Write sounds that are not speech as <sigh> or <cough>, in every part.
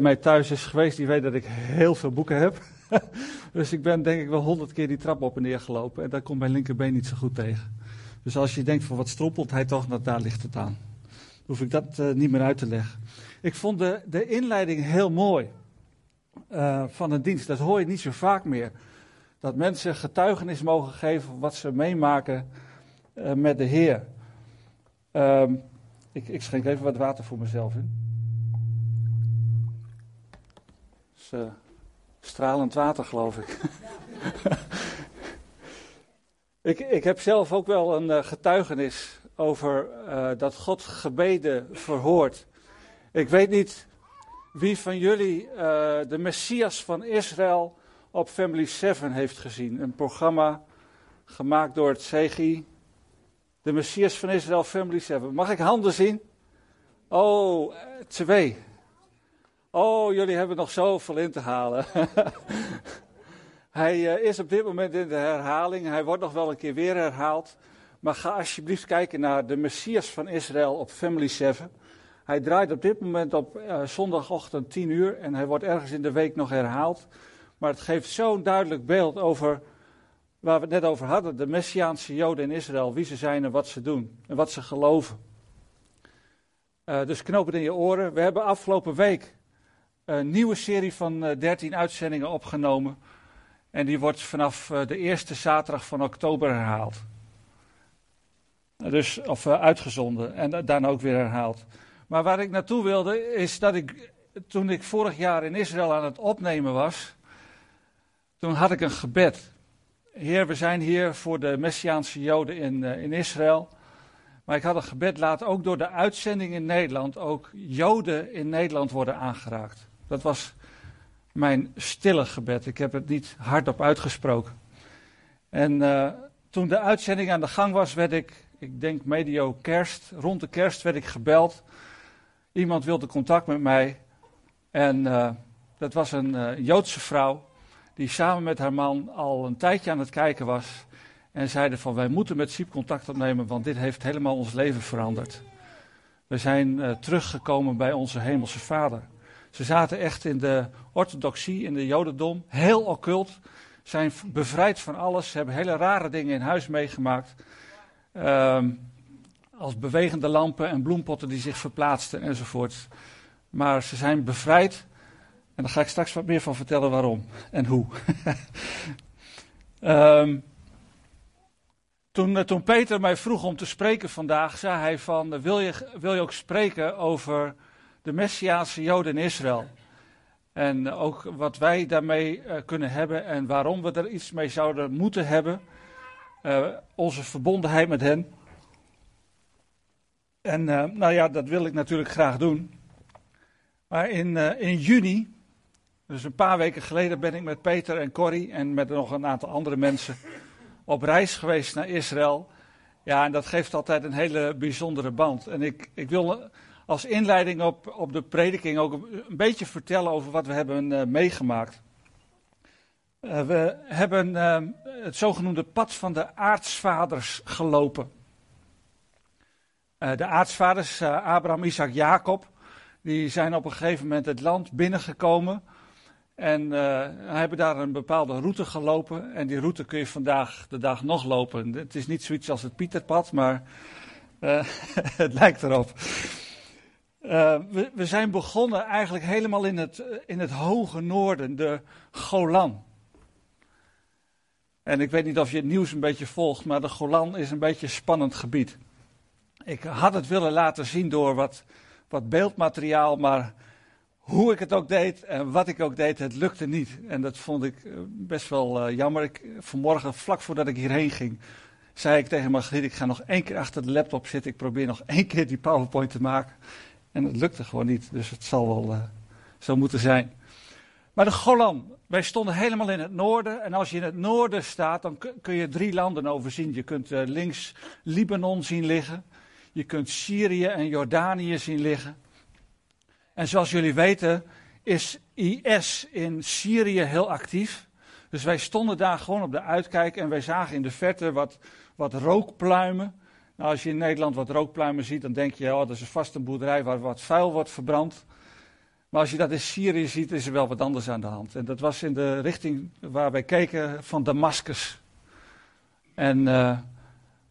mij thuis is geweest, die weet dat ik heel veel boeken heb. <laughs> dus ik ben denk ik wel honderd keer die trap op en neer gelopen. En daar komt mijn linkerbeen niet zo goed tegen. Dus als je denkt van wat strompelt hij toch, nou, daar ligt het aan. Dan hoef ik dat uh, niet meer uit te leggen. Ik vond de, de inleiding heel mooi uh, van een dienst. Dat hoor je niet zo vaak meer. Dat mensen getuigenis mogen geven wat ze meemaken uh, met de Heer. Um, ik, ik schenk even wat water voor mezelf in. Uh, stralend water, geloof ik. <laughs> ik. Ik heb zelf ook wel een uh, getuigenis over uh, dat God gebeden verhoort. Ik weet niet wie van jullie de Messias van Israël op Family 7 heeft gezien. Een programma gemaakt door het CGI. De Messias van Israël Family 7. Mag ik handen zien? Oh, twee. Oh, jullie hebben nog zoveel in te halen. <laughs> hij uh, is op dit moment in de herhaling. Hij wordt nog wel een keer weer herhaald. Maar ga alsjeblieft kijken naar de Messias van Israël op Family 7. Hij draait op dit moment op uh, zondagochtend 10 uur en hij wordt ergens in de week nog herhaald. Maar het geeft zo'n duidelijk beeld over waar we het net over hadden: de Messiaanse Joden in Israël, wie ze zijn en wat ze doen en wat ze geloven. Uh, dus knoop het in je oren. We hebben afgelopen week een nieuwe serie van 13 eh, uitzendingen opgenomen. En die wordt vanaf eh, de eerste zaterdag van oktober herhaald. Dus, of uh, uitgezonden en daarna ook weer herhaald. Maar waar ik naartoe wilde is dat ik, toen ik vorig jaar in Israël aan het opnemen was, toen had ik een gebed. Heer, we zijn hier voor de Messiaanse Joden in, in Israël. Maar ik had een gebed, laat ook door de uitzending in Nederland ook Joden in Nederland worden aangeraakt. Dat was mijn stille gebed. Ik heb het niet hardop uitgesproken. En uh, toen de uitzending aan de gang was, werd ik, ik denk medio kerst, rond de kerst werd ik gebeld. Iemand wilde contact met mij. En uh, dat was een uh, Joodse vrouw die samen met haar man al een tijdje aan het kijken was. En zeiden van wij moeten met Siep contact opnemen, want dit heeft helemaal ons leven veranderd. We zijn teruggekomen bij onze hemelse vader. Ze zaten echt in de orthodoxie, in de jodendom, heel occult. Zijn bevrijd van alles, ze hebben hele rare dingen in huis meegemaakt. Um, als bewegende lampen en bloempotten die zich verplaatsten enzovoort. Maar ze zijn bevrijd. En daar ga ik straks wat meer van vertellen waarom en hoe. um, <laughs> toen, toen, Peter mij vroeg om te spreken vandaag, zei hij van, wil je, wil je ook spreken over de Messiaanse Joden in Israël. En ook wat wij daarmee uh, kunnen hebben en waarom we er iets mee zouden moeten hebben. Uh, onze verbondenheid met hen. En uh, nou ja, dat wil ik natuurlijk graag doen. Maar in, in juni, dus een paar weken geleden, ben ik met Peter en Corrie en met nog een aantal andere mensen op reis geweest naar Israël. Ja, en dat geeft altijd een hele bijzondere band. En ik, ik wil als inleiding op, op de prediking ook een beetje vertellen over wat we hebben uh, meegemaakt. Uh, we hebben uh, het zogenoemde pad van de aartsvaders gelopen. de aartsvaders, Abraham, Isaac, Jacob, die zijn op een gegeven moment het land binnengekomen. En hebben daar een bepaalde route gelopen. En die route kun je vandaag de dag nog lopen. Het is niet zoiets als het Pieterpad, maar <laughs> het lijkt erop. Uh, we, zijn begonnen eigenlijk helemaal in het, in het hoge noorden, de Golan. En ik weet niet of je het nieuws een beetje volgt, maar de Golan is een beetje een spannend gebied. Ik had het willen laten zien door wat, wat beeldmateriaal, maar hoe ik het ook deed en wat ik ook deed, het lukte niet. En dat vond ik eh, best wel jammer. Ik, vanmorgen, vlak voordat ik hierheen ging, zei ik tegen Margriet, ik ga nog één keer achter de laptop zitten. Ik probeer nog één keer die PowerPoint te maken. En het lukte gewoon niet, dus het zal wel uh, zo moeten zijn. Maar de Golan, wij stonden helemaal in het noorden. En als je in het noorden staat, dan kun je drie landen overzien. Je kunt uh, links Libanon zien liggen. Je kunt Syrië en Jordanië zien liggen. En zoals jullie weten is IS in Syrië heel actief. Dus wij stonden daar gewoon op de uitkijk en wij zagen in de verte wat, wat rookpluimen. Nou, als je in Nederland wat rookpluimen ziet, dan denk je, oh, dat is vast een boerderij waar wat vuil wordt verbrand. Maar als je dat in Syrië ziet, is er wel wat anders aan de hand. En dat was in de richting waar wij keken van Damascus. En uh,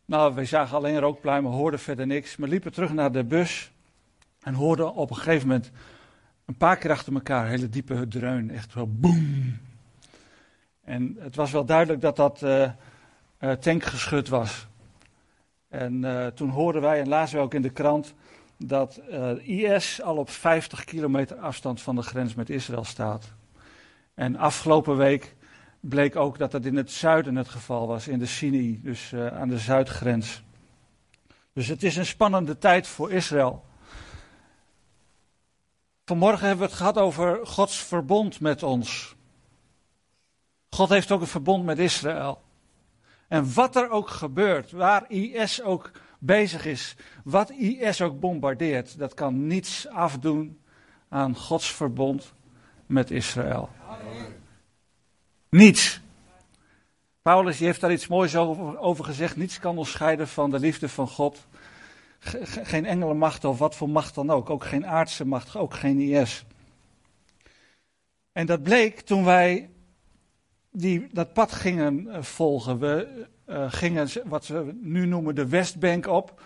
nou, wij zagen alleen rookpluimen, hoorden verder niks. Maar liepen terug naar de bus en hoorden op een gegeven moment een paar keer achter elkaar hele diepe dreun. Echt wel boem. En het was wel duidelijk dat dat uh, uh, tankgeschut was. En uh, toen hoorden wij en lazen we ook in de krant dat IS al op 50 kilometer afstand van de grens met Israël staat. En afgelopen week bleek ook dat dat in het zuiden het geval was, in de Sinai, dus aan de zuidgrens. Dus het is een spannende tijd voor Israël. Vanmorgen hebben we het gehad over Gods verbond met ons. God heeft ook een verbond met Israël. En wat er ook gebeurt, waar IS ook bezig is, wat IS ook bombardeert, dat kan niets afdoen aan Gods verbond met Israël. Niets. Paulus heeft daar iets moois over, over gezegd. Niets kan ons scheiden van de liefde van God geen engelenmacht of wat voor macht dan ook. Ook geen aardse macht, ook geen IS. En dat bleek toen wij die, dat pad gingen eh, volgen. We uh, gingen wat we nu noemen de Westbank op.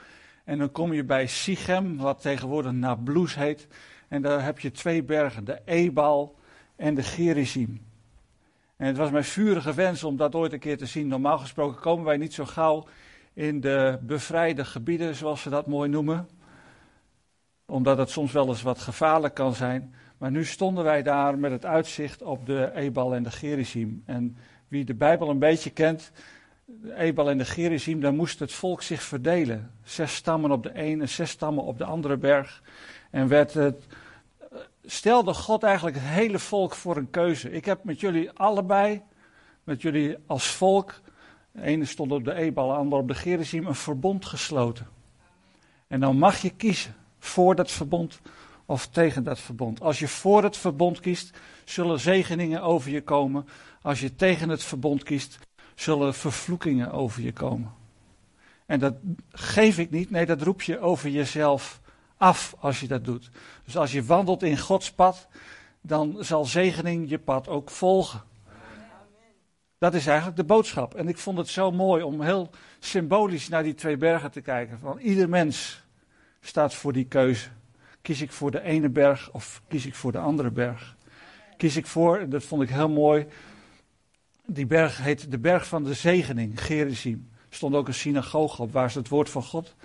En dan kom je bij Sichem, wat tegenwoordig Nablus heet. En daar heb je twee bergen, de Ebal en de Gerizim. En het was mijn vurige wens om dat ooit een keer te zien. Normaal gesproken komen wij niet zo gauw in de bevrijde gebieden, zoals ze dat mooi noemen. Omdat het soms wel eens wat gevaarlijk kan zijn. Maar nu stonden wij daar met het uitzicht op de Ebal en de Gerizim. En wie de Bijbel een beetje kent, de Ebal en de Gerizim, dan moest het volk zich verdelen. Zes stammen op de ene, zes stammen op de andere berg. En werd het, stelde God eigenlijk het hele volk voor een keuze. Ik heb met jullie allebei, met jullie als volk, de ene stond op de Ebal, de andere op de Gerizim, een verbond gesloten. En dan mag je kiezen voor dat verbond of tegen dat verbond. Als je voor het verbond kiest, zullen zegeningen over je komen. Als je tegen het verbond kiest, zullen vervloekingen over je komen. En dat geef ik niet, nee, dat roep je over jezelf af als je dat doet. Dus als je wandelt in Gods pad, dan zal zegening je pad ook volgen. Dat is eigenlijk de boodschap. En ik vond het zo mooi om heel symbolisch naar die twee bergen te kijken. Van ieder mens staat voor die keuze. Kies ik voor de ene berg of kies ik voor de andere berg? Kies ik voor, dat vond ik heel mooi. Die berg heet de berg van de zegening, Gerizim. Er stond ook een synagoge op waar ze het woord van God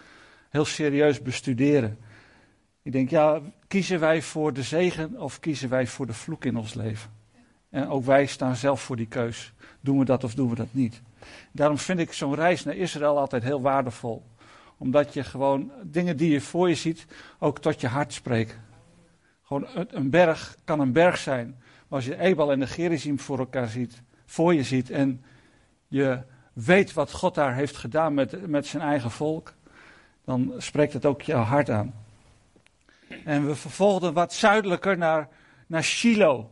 heel serieus bestuderen. Ik denk, ja, kiezen wij voor de zegen of kiezen wij voor de vloek in ons leven? En ook wij staan zelf voor die keus. Doen we dat of doen we dat niet? Daarom vind ik zo'n reis naar Israël altijd heel waardevol. Omdat je gewoon dingen die je voor je ziet, ook tot je hart spreken. Gewoon een berg kan een berg zijn. Maar als je Ebal en de Gerizim voor elkaar ziet, voor je ziet en je weet wat God daar heeft gedaan met, met zijn eigen volk, dan spreekt het ook jouw hart aan. En we vervolgden wat zuidelijker naar, naar Shiloh.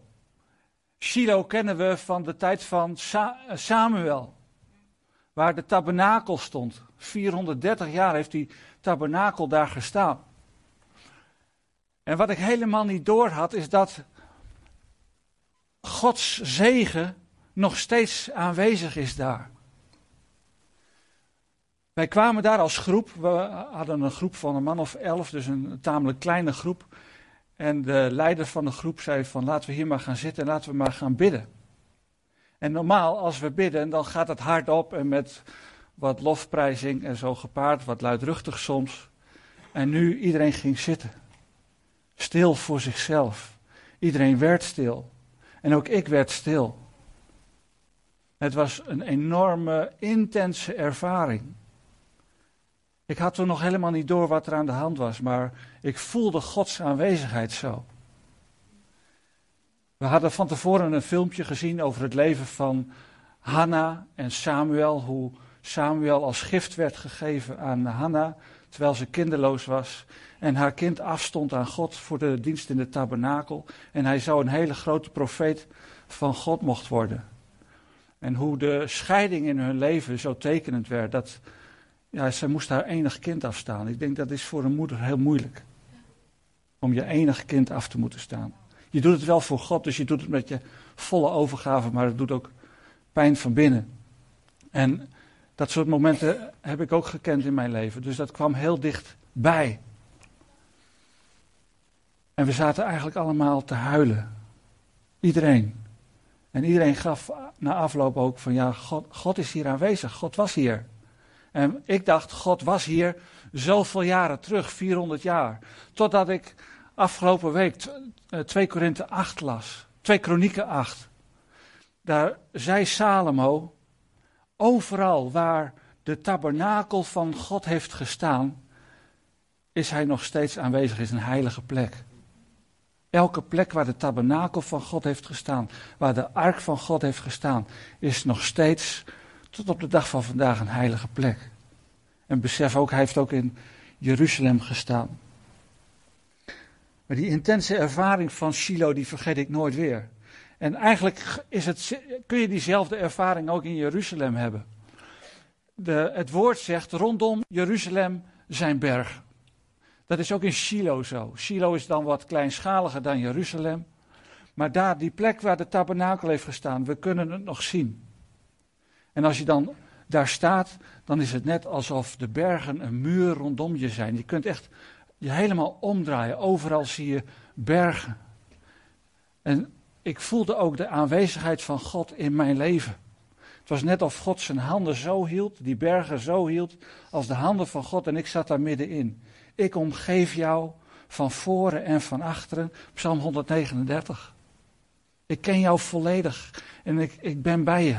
Shiloh kennen we van de tijd van Samuel, waar de tabernakel stond. 430 jaar heeft die tabernakel daar gestaan. En wat ik helemaal niet door had, is dat Gods zegen nog steeds aanwezig is daar. Wij kwamen daar als groep, we hadden een groep van een man of elf, dus een tamelijk kleine groep. En de leider van de groep zei van laten we hier maar gaan zitten en laten we maar gaan bidden. En normaal als we bidden, dan gaat het hardop en met wat lofprijzing en zo gepaard, wat luidruchtig soms. En nu iedereen ging zitten. Stil voor zichzelf. Iedereen werd stil. En ook ik werd stil. Het was een enorme, intense ervaring. Ik had toen nog helemaal niet door wat er aan de hand was, maar ik voelde Gods aanwezigheid zo. We hadden van tevoren een filmpje gezien over het leven van Hanna en Samuel. Hoe Samuel als gift werd gegeven aan Hanna terwijl ze kinderloos was. En haar kind afstond aan God voor de dienst in de tabernakel. En hij zou een hele grote profeet van God mocht worden. En hoe de scheiding in hun leven zo tekenend werd. Dat ja, ze moest haar enig kind afstaan. Ik denk dat is voor een moeder heel moeilijk. Om je enig kind af te moeten staan. Je doet het wel voor God, dus je doet het met je volle overgave, maar het doet ook pijn van binnen. En dat soort momenten heb ik ook gekend in mijn leven, dus dat kwam heel dichtbij. En we zaten eigenlijk allemaal te huilen. Iedereen. En iedereen gaf na afloop ook van ja, God, God is hier aanwezig. God was hier. En ik dacht, God was hier zoveel jaren terug, 400 jaar. Totdat ik afgelopen week 2 Korinthe 8 las. 2 Kronieken 8. Daar zei Salomo, overal waar de tabernakel van God heeft gestaan, is hij nog steeds aanwezig, is een heilige plek. Elke plek waar de tabernakel van God heeft gestaan, waar de ark van God heeft gestaan, is nog steeds tot op de dag van vandaag een heilige plek. En besef ook, hij heeft ook in Jeruzalem gestaan. Maar die intense ervaring van Shiloh, die vergeet ik nooit weer. En eigenlijk is het, kun je diezelfde ervaring ook in Jeruzalem hebben. De, het woord zegt, rondom Jeruzalem zijn bergen. Dat is ook in Shiloh zo. Shiloh is dan wat kleinschaliger dan Jeruzalem. Maar daar, die plek waar de tabernakel heeft gestaan, we kunnen het nog zien. En als je dan daar staat, dan is het net alsof de bergen een muur rondom je zijn. Je kunt echt je helemaal omdraaien. Overal zie je bergen. En ik voelde ook de aanwezigheid van God in mijn leven. Het was net of God zijn handen zo hield, die bergen zo hield, als de handen van God en ik zat daar middenin. Ik omgeef jou van voren en van achteren. Psalm 139. Ik ken jou volledig en ik, ik ben bij je.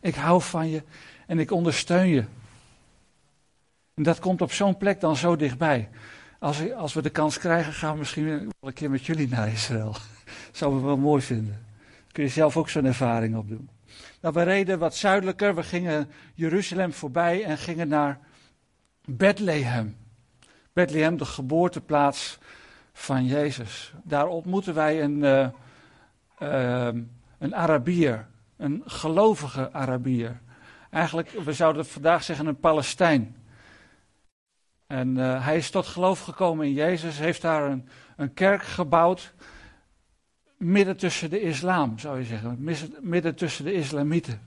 Ik hou van je en ik ondersteun je. En dat komt op zo'n plek dan zo dichtbij. Als, als we de kans krijgen, gaan we misschien wel een keer met jullie naar Israël. Zouden we wel mooi vinden. kun je zelf ook zo'n ervaring opdoen. Nou, we reden wat zuidelijker. We gingen Jeruzalem voorbij en gingen naar Bethlehem. Bethlehem, de geboorteplaats van Jezus. Daar ontmoeten wij een, uh, uh, een Arabier, een gelovige Arabier. Eigenlijk, we zouden vandaag zeggen een Palestijn. En uh, hij is tot geloof gekomen in Jezus, heeft daar een, een kerk gebouwd. Midden tussen de islam, zou je zeggen. Midden tussen de islamieten.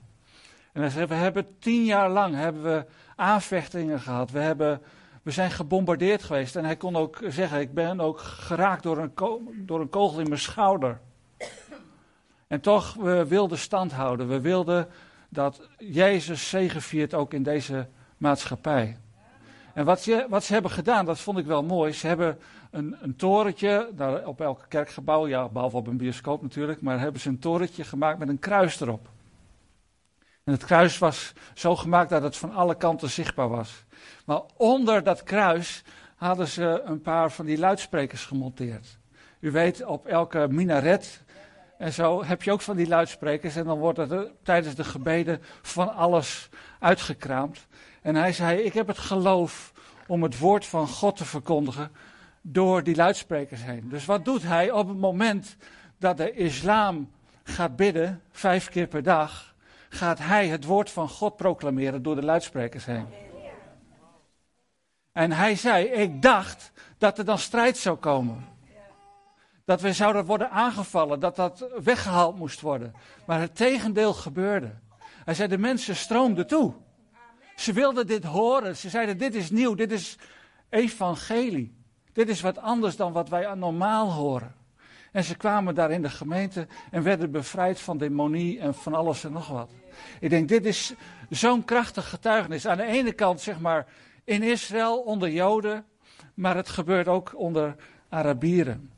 En hij zegt, we hebben tien jaar lang hebben we aanvechtingen gehad. We, hebben, we zijn gebombardeerd geweest. En hij kon ook zeggen, ik ben ook geraakt door een, door een kogel in mijn schouder. En toch, we wilden stand houden. We wilden dat Jezus zegeviert ook in deze maatschappij. En wat, je, wat ze hebben gedaan, dat vond ik wel mooi. Ze hebben een, een torentje, daar op elk kerkgebouw, ja, behalve op een bioscoop natuurlijk, maar hebben ze een torentje gemaakt met een kruis erop. En het kruis was zo gemaakt dat het van alle kanten zichtbaar was. Maar onder dat kruis hadden ze een paar van die luidsprekers gemonteerd. U weet, op elke minaret en zo heb je ook van die luidsprekers. En dan wordt er tijdens de gebeden van alles uitgekraamd. En hij zei: Ik heb het geloof om het woord van God te verkondigen door die luidsprekers heen. Dus wat doet hij op het moment dat de islam gaat bidden, vijf keer per dag, gaat hij het woord van God proclameren door de luidsprekers heen. En hij zei: Ik dacht dat er dan strijd zou komen. Dat we zouden worden aangevallen, dat dat weggehaald moest worden. Maar het tegendeel gebeurde. Hij zei: De mensen stroomden toe. Ze wilden dit horen. Ze zeiden: Dit is nieuw, dit is evangelie. Dit is wat anders dan wat wij normaal horen. En ze kwamen daar in de gemeente en werden bevrijd van demonie en van alles en nog wat. Ik denk, dit is zo'n krachtig getuigenis. Aan de ene kant, zeg maar, in Israël onder Joden, maar het gebeurt ook onder Arabieren.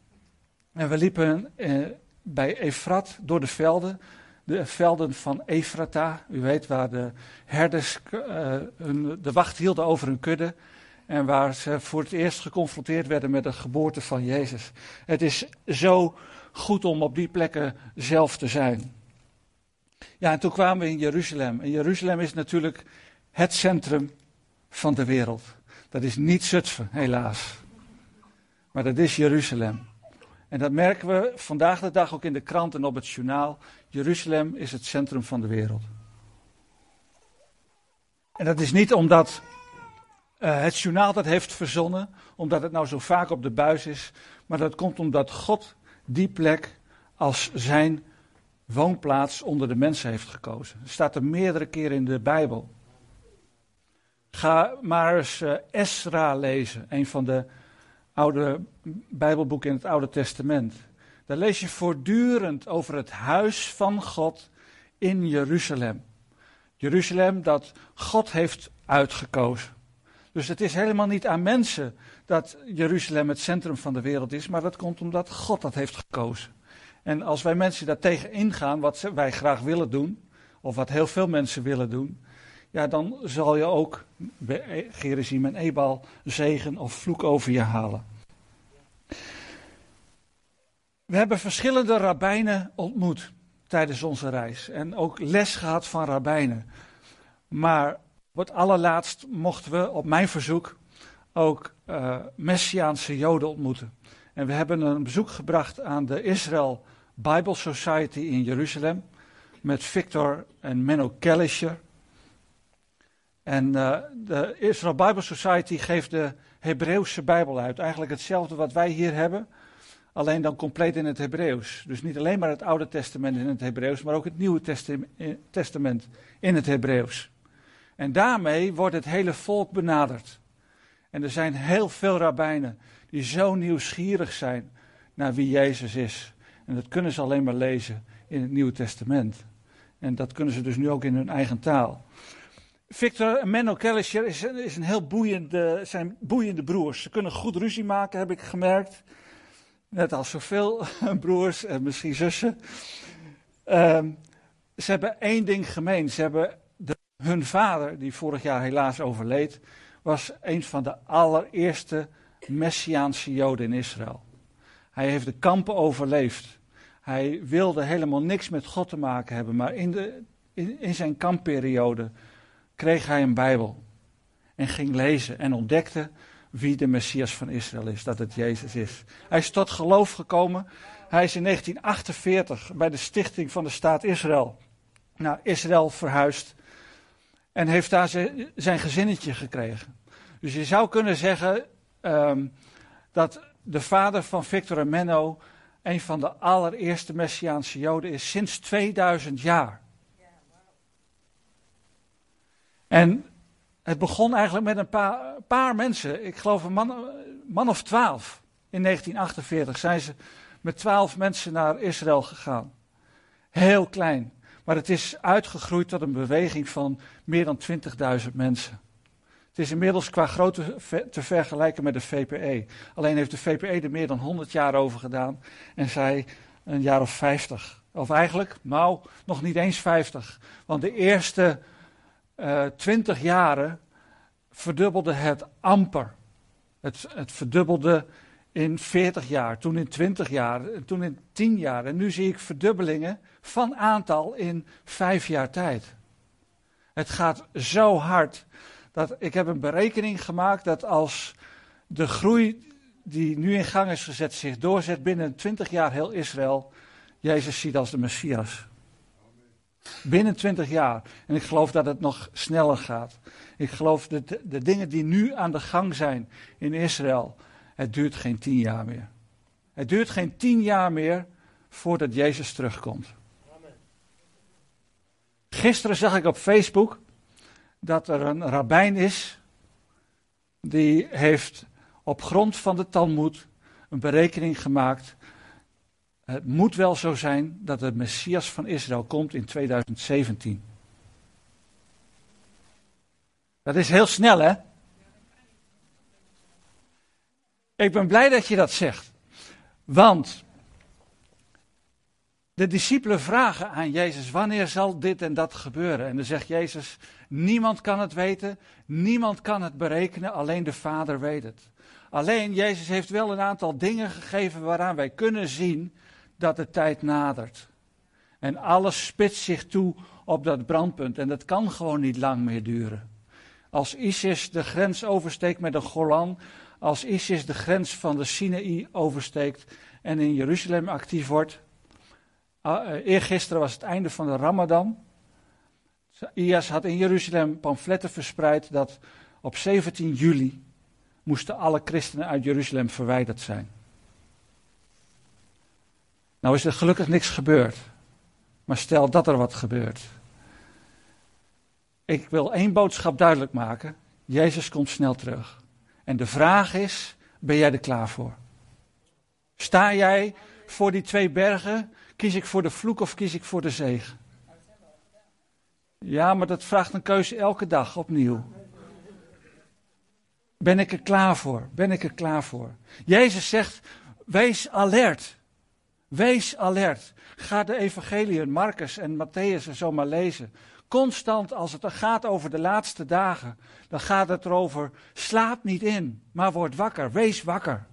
En we liepen eh, bij Efrat door de velden de velden van Efrata. U weet waar de herders uh, hun, de wacht hielden over hun kudde. En waar ze voor het eerst geconfronteerd werden met de geboorte van Jezus. Het is zo goed om op die plekken zelf te zijn. Ja, en toen kwamen we in Jeruzalem. En Jeruzalem is natuurlijk het centrum van de wereld. Dat is niet Zutphen, helaas. Maar dat is Jeruzalem. En dat merken we vandaag de dag ook in de krant en op het journaal. Jeruzalem is het centrum van de wereld. En dat is niet omdat uh, het journaal dat heeft verzonnen, omdat het nou zo vaak op de buis is, maar dat komt omdat God die plek als zijn woonplaats onder de mensen heeft gekozen. Dat staat er meerdere keren in de Bijbel. Ga maar eens uh, Esra lezen, een van de oude Bijbelboeken in het Oude Testament. Daar lees je voortdurend over het huis van God in Jeruzalem. Jeruzalem dat God heeft uitgekozen. Dus het is helemaal niet aan mensen dat Jeruzalem het centrum van de wereld is, maar dat komt omdat God dat heeft gekozen. En als wij mensen daar tegen ingaan, wat wij graag willen doen, of wat heel veel mensen willen doen, ja, dan zal je ook bij Gerizim en Ebal zegen of vloek over je halen. We hebben verschillende rabbijnen ontmoet tijdens onze reis en ook les gehad van rabbijnen. Maar het allerlaatst mochten we op mijn verzoek ook uh, Messiaanse Joden ontmoeten. En we hebben een bezoek gebracht aan de Israel Bible Society in Jeruzalem met Victor en Menno Kellischer. En uh, de Israel Bible Society geeft de Hebreeuwse Bijbel uit. Eigenlijk hetzelfde wat wij hier hebben, alleen dan compleet in het Hebreeuws. Dus niet alleen maar het Oude Testament in het Hebreeuws, maar ook het Nieuwe Testament in het Hebreeuws. En daarmee wordt het hele volk benaderd. En er zijn heel veel rabbijnen die zo nieuwsgierig zijn naar wie Jezus is. En dat kunnen ze alleen maar lezen in het Nieuwe Testament. En dat kunnen ze dus nu ook in hun eigen taal. Victor en Menno Kellischer is, een heel boeiende, zijn boeiende broers. Ze kunnen goed ruzie maken, heb ik gemerkt. Net als zoveel <laughs> broers en misschien zussen. Ehm, ze hebben één ding gemeen. Ze hebben de, hun vader, die vorig jaar helaas overleed, was een van de allereerste Messiaanse Joden in Israël. Hij heeft de kampen overleefd. Hij wilde helemaal niks met God te maken hebben, maar in, de, in zijn kampperiode kreeg hij een Bijbel. En ging lezen en ontdekte wie de Messias van Israël is, dat het Jezus is. Hij is tot geloof gekomen. Hij is in 1948 bij de stichting van de staat Israël naar Israël verhuisd. En heeft daar zijn gezinnetje gekregen. Dus je zou kunnen zeggen um, dat de vader van Victor en Menno een van de allereerste Messiaanse Joden is sinds 2000 jaar. En het begon eigenlijk met een paar, paar mensen. Ik geloof een man, man of twaalf. In 1948 zijn ze met twaalf mensen naar Israël gegaan. Heel klein. Maar het is uitgegroeid tot een beweging van meer dan 20.000 mensen. Het is inmiddels qua grootte te vergelijken met de VPE. Alleen heeft de VPE er meer dan 100 jaar over gedaan en zij een jaar of 50. Of eigenlijk, nou, nog niet eens 50. Want de eerste uh, eh, 20 jaren verdubbelde het amper. Het, het verdubbelde in 40 jaar, toen in 20 jaar, toen in 10 jaar. En nu zie ik verdubbelingen van aantal in 5 jaar tijd. Het gaat zo hard dat ik heb een berekening gemaakt dat als de groei die nu in gang is gezet zich doorzet binnen 20 jaar heel Israël, Jezus ziet als de Messias. Binnen 20 jaar. En ik geloof dat het nog sneller gaat. Ik geloof dat de, de dingen die nu aan de gang zijn in Israël, het duurt geen 10 jaar meer. Het duurt geen 10 jaar meer voordat Jezus terugkomt. Gisteren zag ik op Facebook dat er een rabbijn is die heeft op grond van de Talmud een berekening gemaakt. Het moet wel zo zijn dat de Messias van Israël komt in 2017. Dat is heel snel, hè? Ik ben blij dat je dat zegt. Want de discipelen vragen aan Jezus: wanneer zal dit en dat gebeuren? En dan zegt Jezus: niemand kan het weten, niemand kan het berekenen, alleen de Vader weet het. Alleen Jezus heeft wel een aantal dingen gegeven waaraan wij kunnen zien dat de tijd nadert. En alles spitst zich toe op dat brandpunt en dat kan gewoon niet lang meer duren. Als ISIS de grens oversteekt met de Golan, als ISIS de grens van de Sinaï oversteekt en in Jeruzalem actief wordt, eh, eergisteren was het einde van de Ramadan. IAS had in Jeruzalem pamfletten verspreid dat op 17 juli moesten alle christenen uit Jeruzalem verwijderd zijn. Nou is er gelukkig niks gebeurd. Maar stel dat er wat gebeurt. Ik wil één boodschap duidelijk maken. Jezus komt snel terug. En de vraag is, ben jij er klaar voor? Sta jij voor die twee bergen? Kies ik voor de vloek of kies ik voor de zegen? Ja, maar dat vraagt een keuze elke dag opnieuw. Ben ik er klaar voor? Ben ik er klaar voor? Jezus zegt, wees alert. Wees alert. Ga de evangeliën, Marcus en Matthäus en zo maar lezen. Constant als het gaat over de laatste dagen, dan gaat het erover, slaap niet in, maar word wakker, wees wakker.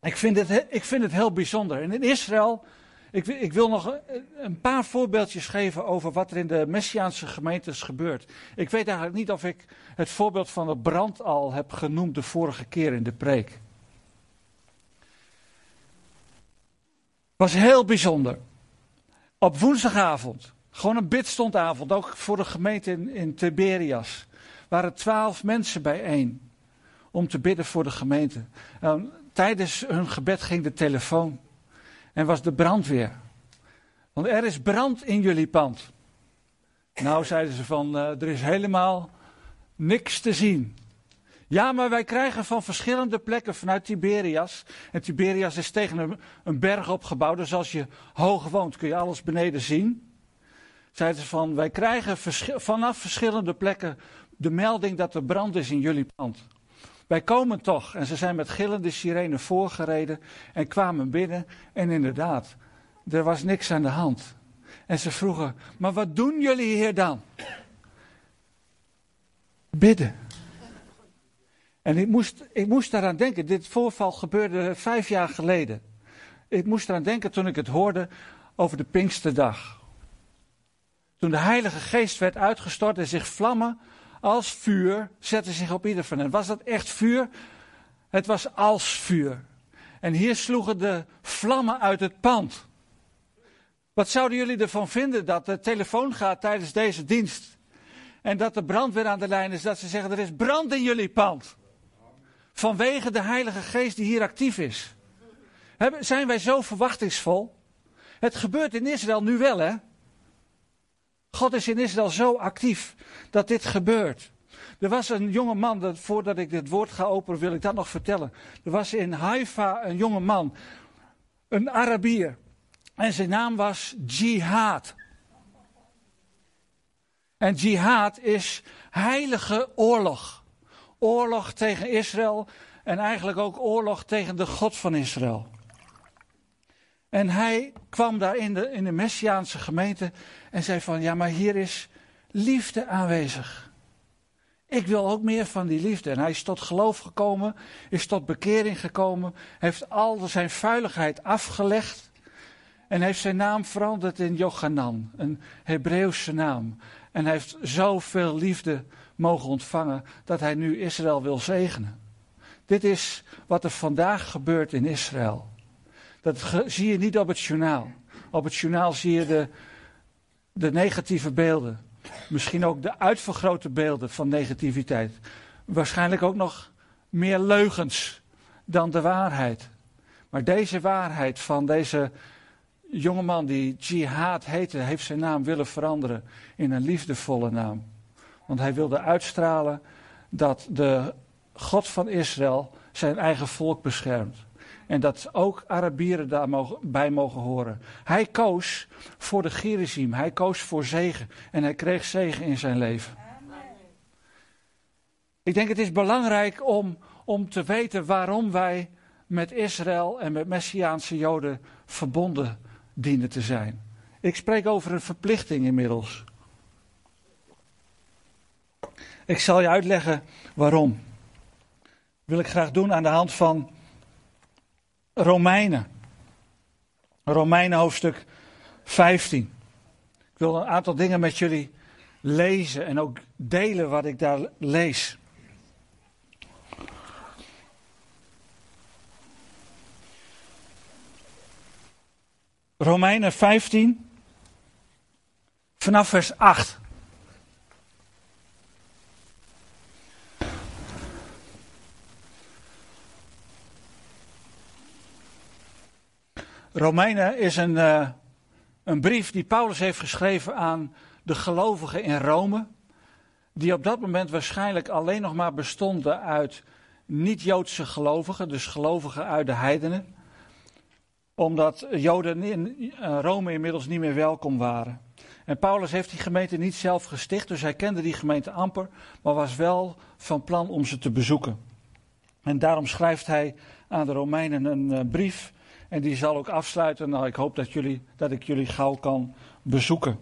Ik vind het, ik vind het heel bijzonder. En in Israël, ik, ik wil nog een paar voorbeeldjes geven over wat er in de Messiaanse gemeentes gebeurt. Ik weet eigenlijk niet of ik het voorbeeld van de brand al heb genoemd de vorige keer in de preek. Was heel bijzonder. Op woensdagavond, gewoon een bidstondavond, ook voor de gemeente in, in Tiberias, waren twaalf mensen bijeen om te bidden voor de gemeente. En tijdens hun gebed ging de telefoon en was de brandweer. Want er is brand in jullie pand. Nou zeiden ze van, uh, er is helemaal niks te zien. Ja, maar wij krijgen van verschillende plekken vanuit Tiberias. En Tiberias is tegen een, berg opgebouwd, dus als je hoog woont kun je alles beneden zien. Zeiden ze van, wij krijgen vanaf verschillende plekken de melding dat er brand is in jullie pand. Wij komen toch. En ze zijn met gillende sirene voorgereden en kwamen binnen. En inderdaad, er was niks aan de hand. En ze vroegen, maar wat doen jullie hier dan? Bidden. En ik moest, ik moest daaraan denken, dit voorval gebeurde vijf jaar geleden. Ik moest eraan denken toen ik het hoorde over de Pinksterdag. Toen de Heilige Geest werd uitgestort en zich vlammen als vuur zetten zich op ieder van hen. Was dat echt vuur? Het was als vuur. En hier sloegen de vlammen uit het pand. Wat zouden jullie ervan vinden dat de telefoon gaat tijdens deze dienst? En dat de brandweer aan de lijn is, dat ze zeggen: er is brand in jullie pand. Vanwege de Heilige Geest die hier actief is. Zijn wij zo verwachtingsvol? Het gebeurt in Israël nu wel, hè? God is in Israël zo actief dat dit gebeurt. Er was een jonge man, dat, voordat ik dit woord ga openen, wil ik dat nog vertellen. Er was in Haifa een jonge man, een Arabier. En zijn naam was Jihad. En jihad is heilige oorlog oorlog tegen Israël en eigenlijk ook oorlog tegen de God van Israël. En hij kwam daar in de, in de Messiaanse gemeente en zei van, ja maar hier is liefde aanwezig. Ik wil ook meer van die liefde. En hij is tot geloof gekomen, is tot bekering gekomen, heeft al zijn vuiligheid afgelegd en heeft zijn naam veranderd in Jochanan, een Hebreeuwse naam. En hij heeft zoveel liefde mogen ontvangen dat hij nu Israël wil zegenen. Dit is wat er vandaag gebeurt in Israël. Dat zie je niet op het journaal. Op het journaal zie je de, de negatieve beelden. Misschien ook de uitvergrote beelden van negativiteit. Waarschijnlijk ook nog meer leugens dan de waarheid. Maar deze waarheid van deze jongeman die Jihad heette, heeft zijn naam willen veranderen in een liefdevolle naam. Want hij wilde uitstralen dat de God van Israël zijn eigen volk beschermt. En dat ook Arabieren daarbij mogen horen. Hij koos voor de Gerizim. Hij koos voor zegen. En hij kreeg zegen in zijn leven. Ik denk het is belangrijk om, om te weten waarom wij met Israël en met Messiaanse Joden verbonden dienen te zijn. Ik spreek over een verplichting inmiddels. Ik zal je uitleggen waarom. Dat wil ik graag doen aan de hand van Romeinen. Romeinen hoofdstuk 15. Ik wil een aantal dingen met jullie lezen en ook delen wat ik daar lees. Romeinen 15, vanaf vers 8. Romeinen is een, uh, een brief die Paulus heeft geschreven aan de gelovigen in Rome. Die op dat moment waarschijnlijk alleen nog maar bestonden uit niet-Joodse gelovigen, dus gelovigen uit de heidenen. Omdat Joden in eh, Rome inmiddels niet meer welkom waren. En Paulus heeft die gemeente niet zelf gesticht, dus hij kende die gemeente amper, maar was wel van plan om ze te bezoeken. En daarom schrijft hij aan de Romeinen een uh, brief. En die zal ook afsluiten. Nou, ik hoop dat, jullie, dat ik jullie gauw kan bezoeken.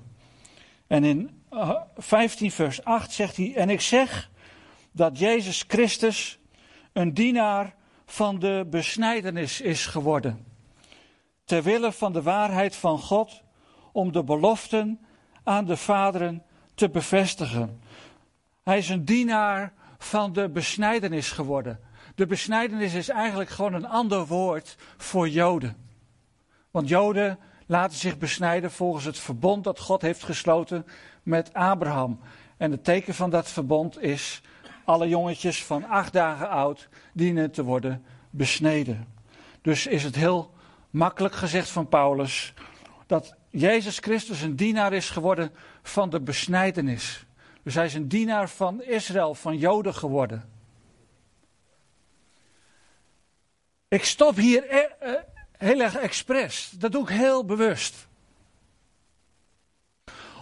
En in uh, eh, 15 vers 8 zegt hij, en ik zeg dat Jezus Christus een dienaar van de besnijdenis is geworden. Ter wille van de waarheid van God, om de beloften aan de vaderen te bevestigen. Hij is een dienaar van de besnijdenis geworden. De besnijdenis is eigenlijk gewoon een ander woord voor Joden. Want Joden laten zich besnijden volgens het verbond dat God heeft gesloten met Abraham. En het teken van dat verbond is alle jongetjes van acht dagen oud dienen te worden besneden. Dus is het heel makkelijk gezegd van Paulus dat Jezus Christus een dienaar is geworden van de besnijdenis. Dus hij is een dienaar van Israël, van Joden geworden. Ik stop hier eh, eh, heel erg expres. Dat doe ik heel bewust.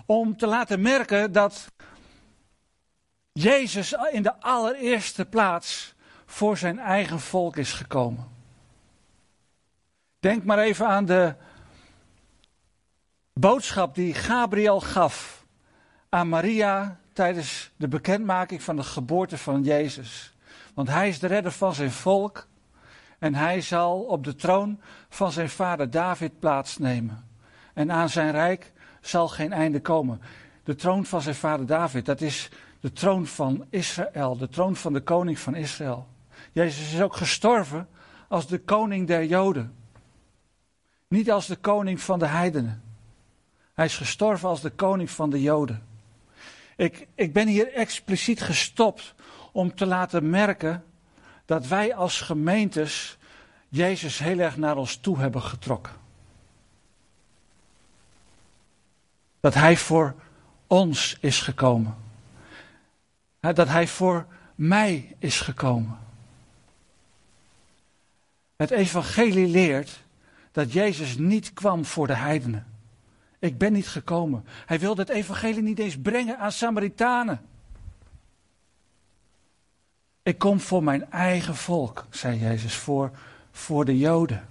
Om te laten merken dat Jezus in de allereerste plaats voor zijn eigen volk is gekomen. Denk maar even aan de boodschap die Gabriel gaf aan Maria tijdens de bekendmaking van de geboorte van Jezus. Want hij is de redder van zijn volk en hij zal op de troon van zijn vader David plaatsnemen. En aan zijn rijk zal geen einde komen. De troon van zijn vader David, dat is de troon van Israël, de troon van de koning van Israël. Jezus is ook gestorven als de koning der Joden. Niet als de koning van de heidenen. Hij is gestorven als de koning van de Joden. Ik, ik ben hier expliciet gestopt om te laten merken dat wij als gemeentes Jezus heel erg naar ons toe hebben getrokken. Dat Hij voor ons is gekomen. Dat Hij voor mij is gekomen. Het evangelie leert dat Jezus niet kwam voor de heidenen. Ik ben niet gekomen. Hij wilde het evangelie niet eens brengen aan Samaritanen. Ik kom voor mijn eigen volk, zei Jezus, voor, voor de Joden.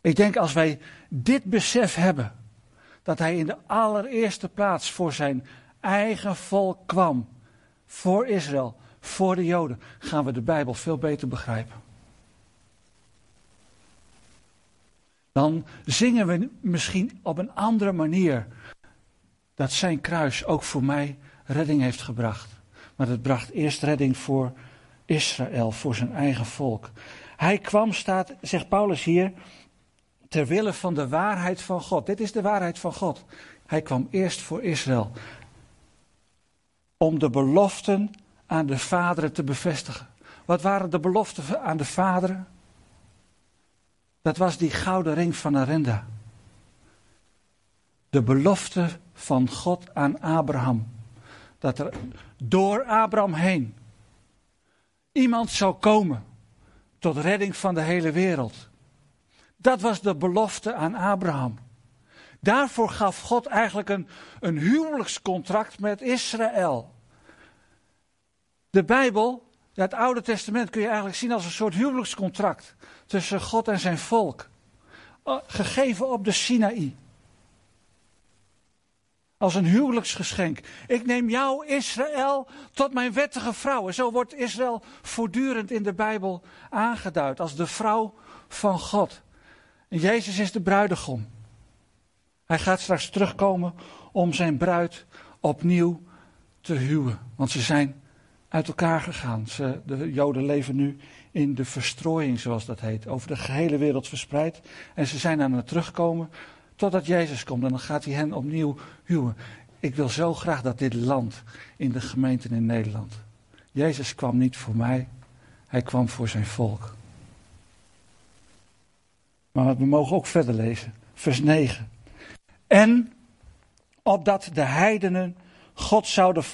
Ik denk als wij dit besef hebben, dat Hij in de allereerste plaats voor zijn eigen volk kwam, voor Israël, voor de Joden, gaan we de Bijbel veel beter begrijpen. Dan zingen we misschien op een andere manier dat zijn kruis ook voor mij redding heeft gebracht. Maar het bracht eerst redding voor Israël, voor zijn eigen volk. Hij kwam, staat, zegt Paulus hier, ter wille van de waarheid van God. Dit is de waarheid van God. Hij kwam eerst voor Israël. Om de beloften aan de vaderen te bevestigen. Wat waren de beloften aan de vaderen? Dat was die gouden ring van Arenda. De belofte van God aan Abraham dat er door Abraham heen iemand zou komen tot redding van de hele wereld. Dat was de belofte aan Abraham. Daarvoor gaf God eigenlijk een, een huwelijkscontract met Israël. De Bijbel, het Oude Testament, kun je eigenlijk zien als een soort huwelijkscontract tussen God en zijn volk. Eh, gegeven op de Sinaï. Als een huwelijksgeschenk. Ik neem jou, Israël, tot mijn wettige vrouw. En zo wordt Israël voortdurend in de Bijbel aangeduid als de vrouw van God. En Jezus is de bruidegom. Hij gaat straks terugkomen om zijn bruid opnieuw te huwen. Want ze zijn uit elkaar gegaan. Ze, de Joden leven nu in de verstrooiing, zoals dat heet, over de gehele wereld verspreid. En ze zijn aan het terugkomen Totdat Jezus komt en dan gaat hij hen opnieuw huwen. Ik wil zo graag dat dit land in de gemeenten in Nederland. Jezus kwam niet voor mij, hij kwam voor zijn volk. Maar we mogen ook verder lezen. Vers 9. En opdat de heidenen God zouden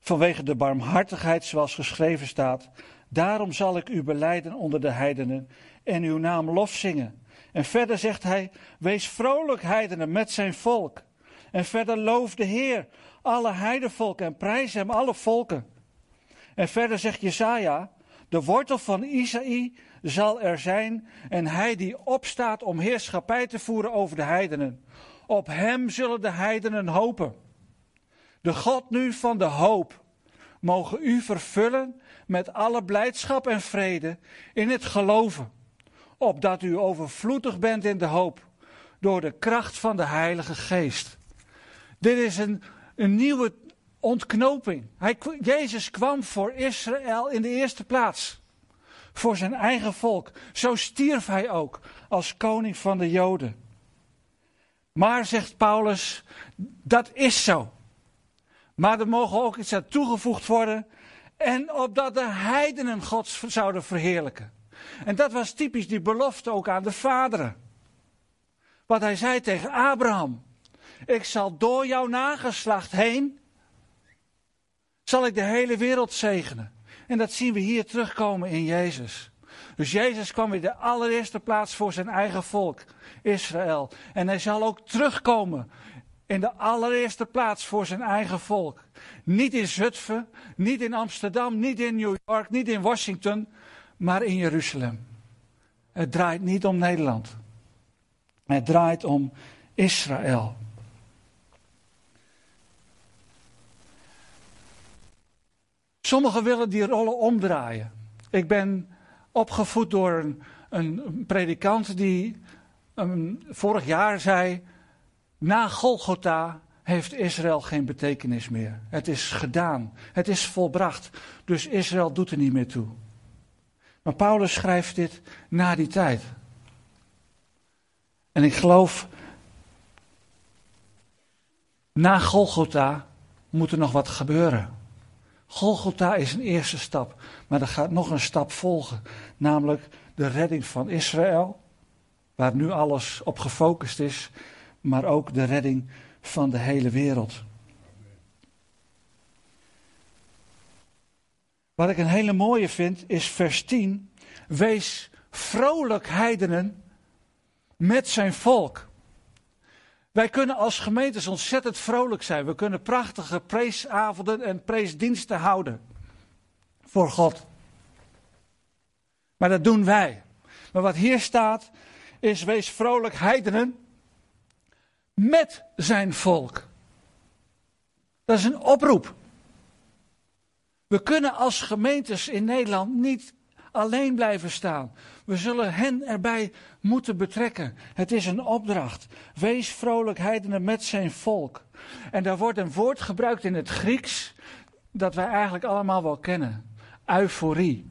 vanwege de barmhartigheid zoals geschreven staat. Daarom zal ik u beleiden onder de heidenen en uw naam lof zingen. En verder zegt hij, wees vrolijk heidenen met zijn volk. En verder loof de Heer, alle heidenvolken en prijs hem alle volken. En verder zegt Jesaja, de wortel van Isaï zal er zijn en hij die opstaat om heerschappij te voeren over de heidenen. Op hem zullen de heidenen hopen. De God nu van de hoop mogen u vervullen met alle blijdschap en vrede in het geloven, opdat u overvloedig bent in de hoop door de kracht van de Heilige Geest. Dit is een, een nieuwe ontknoping. Hij, Jezus kwam voor Israël in de eerste plaats. Voor zijn eigen volk. Zo stierf hij ook als koning van de Joden. Maar, zegt Paulus, dat is zo. Maar er mogen ook iets aan toegevoegd worden. En opdat de heidenen God zouden verheerlijken. En dat was typisch die belofte ook aan de vaderen. Wat hij zei tegen Abraham. Ik zal door jouw nageslacht heen. Zal ik de hele wereld zegenen. En dat zien we hier terugkomen in Jezus. Dus Jezus kwam weer de allereerste plaats voor zijn eigen volk, Israël. En hij zal ook terugkomen in de allereerste plaats voor zijn eigen volk. Niet in Zutphen, niet in Amsterdam, niet in New York, niet in Washington, maar in Jeruzalem. Het draait niet om Nederland. Het draait om Israël. Sommigen willen die rollen omdraaien. Ik ben opgevoed door een, een predikant die um, vorig jaar zei: Na Golgotha heeft Israël geen betekenis meer. Het is gedaan, het is volbracht. Dus Israël doet er niet meer toe. Maar Paulus schrijft dit na die tijd. En ik geloof, na Golgotha moet er nog wat gebeuren. Golgotha is een eerste stap, maar er gaat nog een stap volgen, namelijk de redding van Israël, waar nu alles op gefocust is, maar ook de redding van de hele wereld. Wat ik een hele mooie vind is vers 10. Wees vrolijk heidenen met zijn volk. Wij kunnen als gemeentes ontzettend vrolijk zijn. We kunnen prachtige preesavonden en preesdiensten houden. Voor God. Maar dat doen wij. Maar wat hier staat is wees vrolijk heidenen met zijn volk. Dat is een oproep. We kunnen als gemeentes in Nederland niet alleen blijven staan. We zullen hen erbij moeten betrekken. Het is een opdracht. Wees vrolijk heidenen met zijn volk. En daar wordt een woord gebruikt in het Grieks dat wij eigenlijk allemaal wel kennen. Euforie.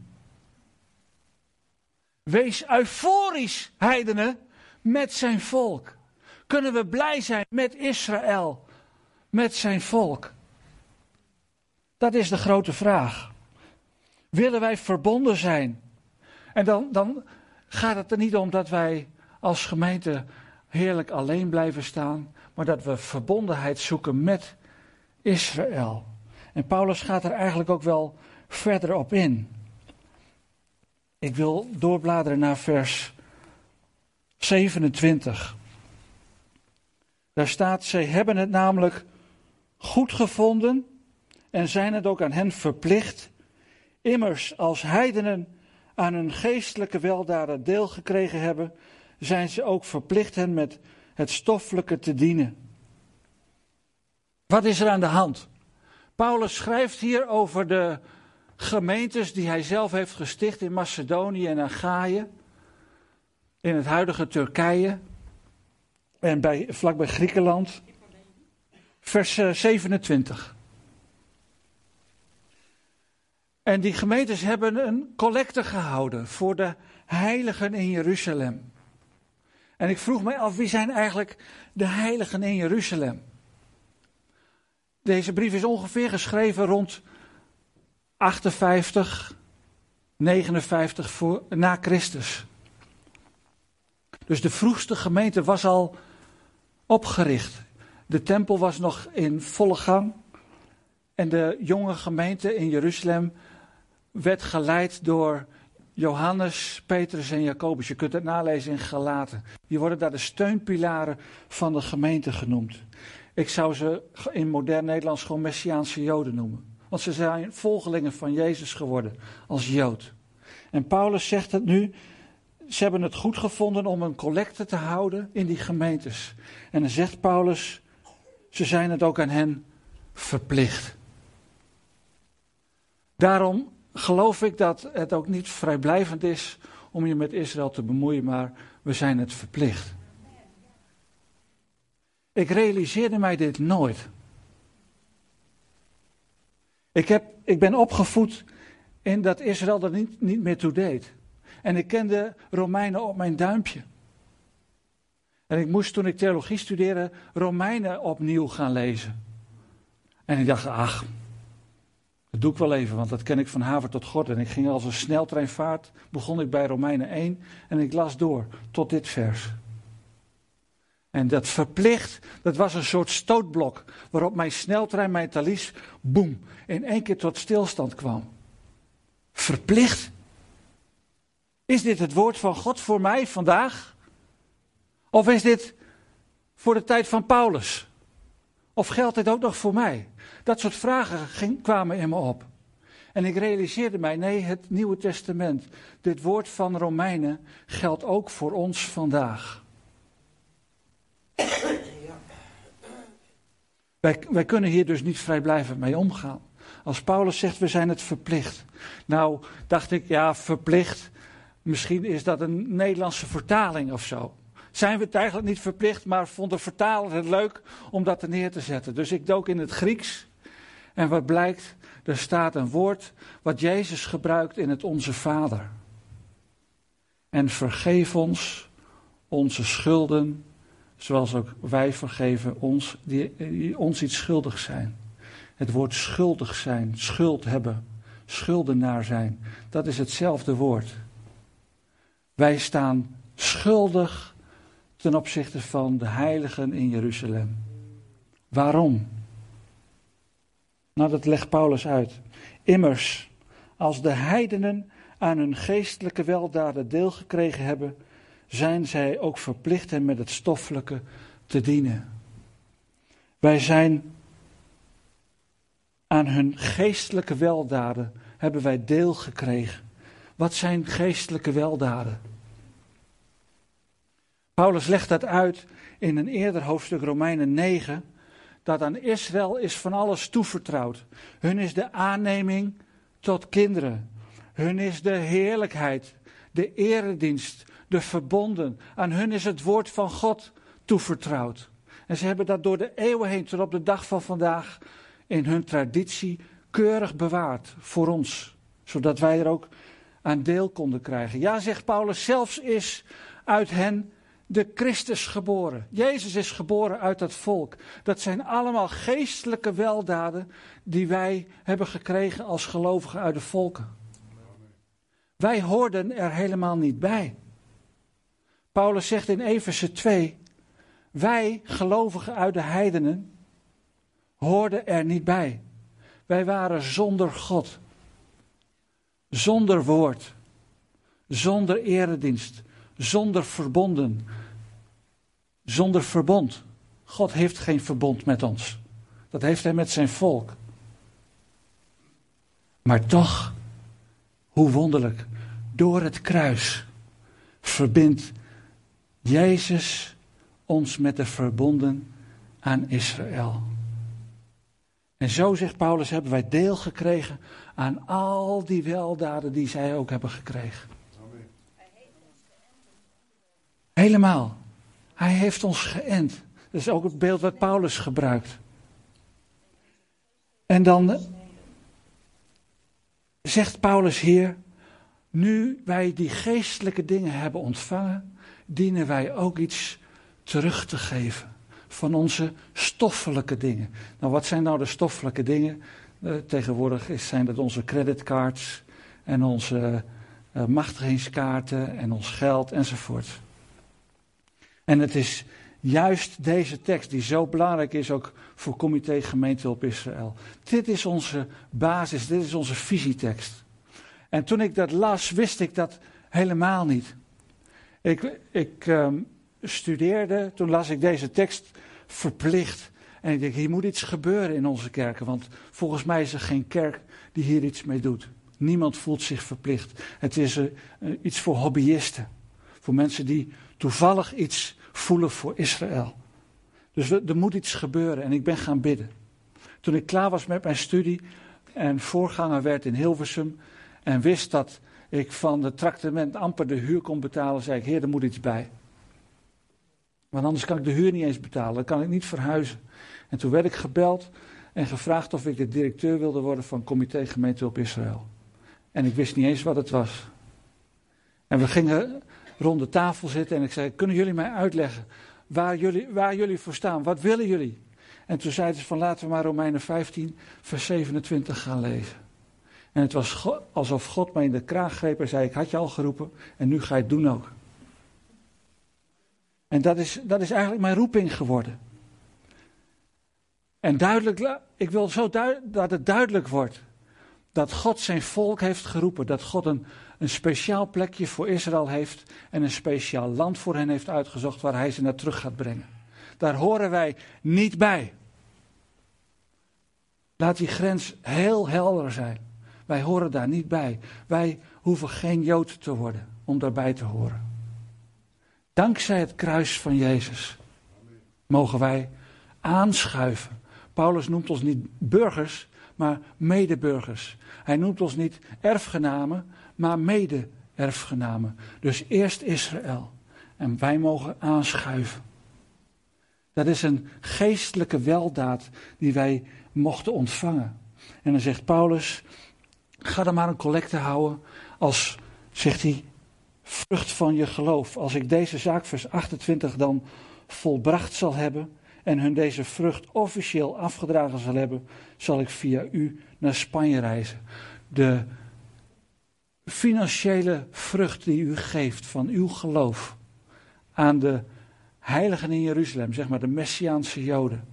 Wees euforisch heidenen met zijn volk. Kunnen we blij zijn met Israël, met zijn volk? Dat is de grote vraag. Willen wij verbonden zijn? En dan, dan gaat het er niet om dat wij als gemeente heerlijk alleen blijven staan, maar dat we verbondenheid zoeken met Israël. En Paulus gaat er eigenlijk ook wel verder op in. Ik wil doorbladeren naar vers 27. Daar staat, zij hebben het namelijk goed gevonden en zijn het ook aan hen verplicht. Immers, als heidenen aan hun geestelijke weldaden deel gekregen hebben, zijn ze ook verplicht hen met het stoffelijke te dienen. Wat is er aan de hand? Paulus schrijft hier over de gemeentes die hij zelf heeft gesticht in Macedonië en Achaïe, in het huidige Turkije en bij, vlakbij Griekenland. Vers 27. Eh, en die gemeentes hebben een collecte gehouden voor de heiligen in Jeruzalem. En ik vroeg mij af, wie zijn eigenlijk de heiligen in Jeruzalem? Deze brief is ongeveer geschreven rond 58, 59 voor, na Christus. Dus de vroegste gemeente was al opgericht. De tempel was nog in volle gang. En de jonge gemeente in Jeruzalem werd geleid door Johannes, Petrus en Jacobus. Je kunt het nalezen in Galaten. Die worden daar de steunpilaren van de gemeente genoemd. Ik zou ze in modern Nederlands gewoon Messiaanse Joden noemen. Want ze zijn volgelingen van Jezus geworden als Jood. En Paulus zegt het nu. Ze hebben het goed gevonden om een collecte te houden in die gemeentes. En dan zegt Paulus, ze zijn het ook aan hen verplicht. Daarom geloof ik dat het ook niet vrijblijvend is om je met Israël te bemoeien, maar we zijn het verplicht. Ik realiseerde mij dit nooit. Ik, heb, ik ben opgevoed in dat Israël er niet, niet meer toe deed. En ik kende Romeinen op mijn duimpje. En ik moest toen ik theologie studeerde Romeinen opnieuw gaan lezen. En ik dacht, ach, dat doe ik wel even, want dat ken ik van haver tot gort. En ik ging als een sneltreinvaart, begon ik bij Romeinen 1 en ik las door tot dit vers. En dat verplicht, dat was een soort stootblok waarop mijn sneltrein, mijn talies, boem, in één keer tot stilstand kwam. Verplicht? Is dit het woord van God voor mij vandaag? Of is dit voor de tijd van Paulus? Of geldt dit ook nog voor mij? Dat soort vragen kwamen in me op. En ik realiseerde mij, nee, het Nieuwe Testament, dit woord van Romeinen, geldt ook voor ons vandaag. Wij, wij kunnen hier dus niet vrijblijvend mee omgaan. Als Paulus zegt, we zijn het verplicht. Nou, dacht ik, ja, verplicht. Misschien is dat een Nederlandse vertaling of zo. Zijn we het eigenlijk niet verplicht, maar vond de vertaler het leuk om dat er neer te zetten. Dus ik dook in het Grieks. En wat blijkt, er staat een woord wat Jezus gebruikt in het Onze Vader. En vergeef ons onze schulden, zoals ook wij vergeven ons die, die ons iets schuldig zijn. Het woord schuldig zijn, schuld hebben, schuldenaar zijn, dat is hetzelfde woord. Wij staan schuldig ten opzichte van de heiligen in Jeruzalem. Waarom? Nou, dat legt Paulus uit. Immers, als de heidenen aan hun geestelijke weldaden deel gekregen hebben, zijn zij ook verplicht hen met het stoffelijke te dienen. Wij zijn aan hun geestelijke weldaden hebben wij deel gekregen. Wat zijn geestelijke weldaden? Paulus legt dat uit in een eerder hoofdstuk Romeinen 9, dat aan Israël is van alles toevertrouwd. Hun is de aanneming tot kinderen. Hun is de heerlijkheid, de eredienst, de verbonden. Aan hun is het woord van God toevertrouwd. En ze hebben dat door de eeuwen heen tot op de dag van vandaag in hun traditie keurig bewaard voor ons. Zodat wij er ook aan deel konden krijgen. Ja, zegt Paulus, zelfs is uit hen de Christus geboren. Jezus is geboren uit dat volk. Dat zijn allemaal geestelijke weldaden die wij hebben gekregen als gelovigen uit de volken. Wij hoorden er helemaal niet bij. Paulus zegt in Efeze 2: Wij, gelovigen uit de heidenen, hoorden er niet bij. Wij waren zonder God, zonder woord, zonder eredienst, zonder verbonden, zonder verbond. God heeft geen verbond met ons. Dat heeft hij met zijn volk. Maar toch, hoe wonderlijk, door het kruis verbindt Jezus ons met de verbonden aan Israël. En zo, zegt Paulus, hebben wij deel gekregen aan al die weldaden die zij ook hebben gekregen. Helemaal. Hij heeft ons geënt. Dat is ook het beeld wat Paulus gebruikt. En dan zegt Paulus hier, nu wij die geestelijke dingen hebben ontvangen, dienen wij ook iets terug te geven van onze stoffelijke dingen. Nou, wat zijn nou de stoffelijke dingen? Uh, tegenwoordig zijn dat onze creditcards en onze uh, machtigingskaarten en ons geld enzovoort. En het is juist deze tekst die zo belangrijk is ook voor Comité Gemeente op Israël. Dit is onze basis, dit is onze visietekst. En toen ik dat las, wist ik dat helemaal niet. Ik, ik ehm, studeerde, toen las ik deze tekst verplicht. En ik denk, hier moet iets gebeuren in onze kerken, want volgens mij is er geen kerk die hier iets mee doet. Niemand voelt zich verplicht. Het is uh, iets voor hobbyisten, voor mensen die toevallig iets voelen voor Israël. Dus er moet iets gebeuren en ik ben gaan bidden. Toen ik klaar was met mijn studie en voorganger werd in Hilversum en wist dat ik van het tractement amper de huur kon betalen, zei ik, heer, er moet iets bij. Want anders kan ik de huur niet eens betalen, dan kan ik niet verhuizen. En toen werd ik gebeld en gevraagd of ik de directeur wilde worden van Comité Gemeente op Israël. En ik wist niet eens wat het was. En we gingen rond de tafel zitten en ik zei: Kunnen jullie mij uitleggen waar jullie, waar jullie voor staan? Wat willen jullie? En toen zeiden ze: van laten we maar Romeinen 15, vers 27 gaan lezen. En het was alsof God mij in de kraag greep en zei: Ik had je al geroepen en nu ga je het doen ook. En dat is, dat is eigenlijk mijn roeping geworden. En duidelijk, ik wil zo dat het duidelijk wordt dat God zijn volk heeft geroepen, dat God een, een speciaal plekje voor Israël heeft en een speciaal land voor hen heeft uitgezocht waar hij ze naar terug gaat brengen. Daar horen wij niet bij. Laat die grens heel helder zijn. Wij horen daar niet bij. Wij hoeven geen Jood te worden om daarbij te horen. Dankzij het kruis van Jezus mogen wij aanschuiven. Paulus noemt ons niet burgers, maar medeburgers. Hij noemt ons niet erfgenamen, maar mede-erfgenamen. Dus eerst Israël. En wij mogen aanschuiven. Dat is een geestelijke weldaad die wij mochten ontvangen. En dan zegt Paulus: ga dan maar een collecte houden als, zegt hij, vrucht van je geloof. Als ik deze zaak, vers 28, dan volbracht zal hebben en hun deze vrucht officieel afgedragen zal hebben, zal ik via u naar Spanje reizen. De financiële vrucht die u geeft van uw geloof aan de heiligen in Jeruzalem, zeg maar de Messiaanse Joden.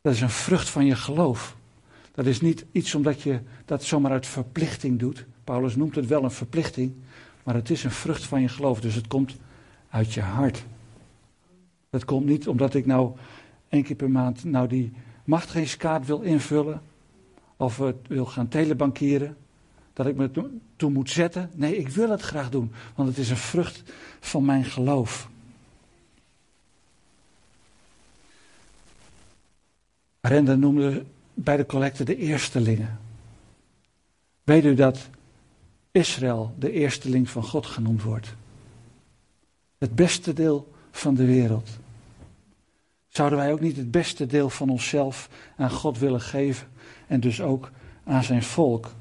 Dat is een vrucht van je geloof. Dat is niet iets omdat je dat zomaar uit verplichting doet. Paulus noemt het wel een verplichting, maar het is een vrucht van je geloof. Dus het komt uit je hart. Dat komt niet omdat ik nou één keer per maand nou die machtigingskaart wil invullen. Of wil gaan telebankieren. Dat ik me toe moet zetten. Nee, ik wil het graag doen. Want het is een vrucht van mijn geloof. Render noemde bij de collecte de eerstelingen. Weet u dat Israël de eersteling van God genoemd wordt? Het beste deel van de wereld. Zouden wij ook niet het beste deel van onszelf aan God willen geven en dus ook aan zijn volk?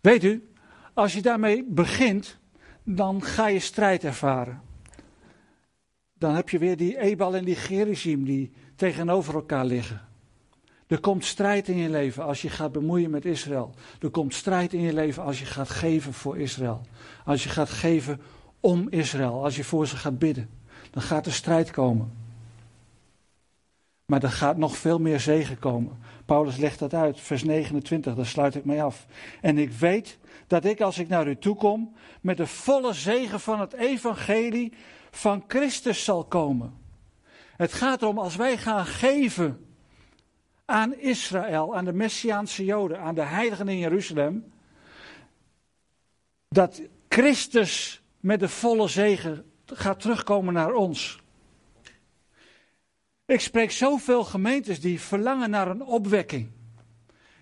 Weet u, als je daarmee begint, dan ga je strijd ervaren. Dan heb je weer die Ebal en die Gerizim die tegenover elkaar liggen. Er komt strijd in je leven als je gaat bemoeien met Israël. Er komt strijd in je leven als je gaat geven voor Israël. Als je gaat geven om Israël. Als je voor ze gaat bidden. Dan gaat er strijd komen. Maar er gaat nog veel meer zegen komen. Paulus legt dat uit, vers 29, daar sluit ik mee af. En ik weet dat ik als ik naar u toe kom, met de volle zegen van het evangelie van Christus zal komen. Het gaat erom als wij gaan geven aan Israël, aan de Messiaanse Joden, aan de heiligen in Jeruzalem, dat Christus met de volle zegen gaat terugkomen naar ons. Ik spreek zoveel gemeentes die verlangen naar een opwekking.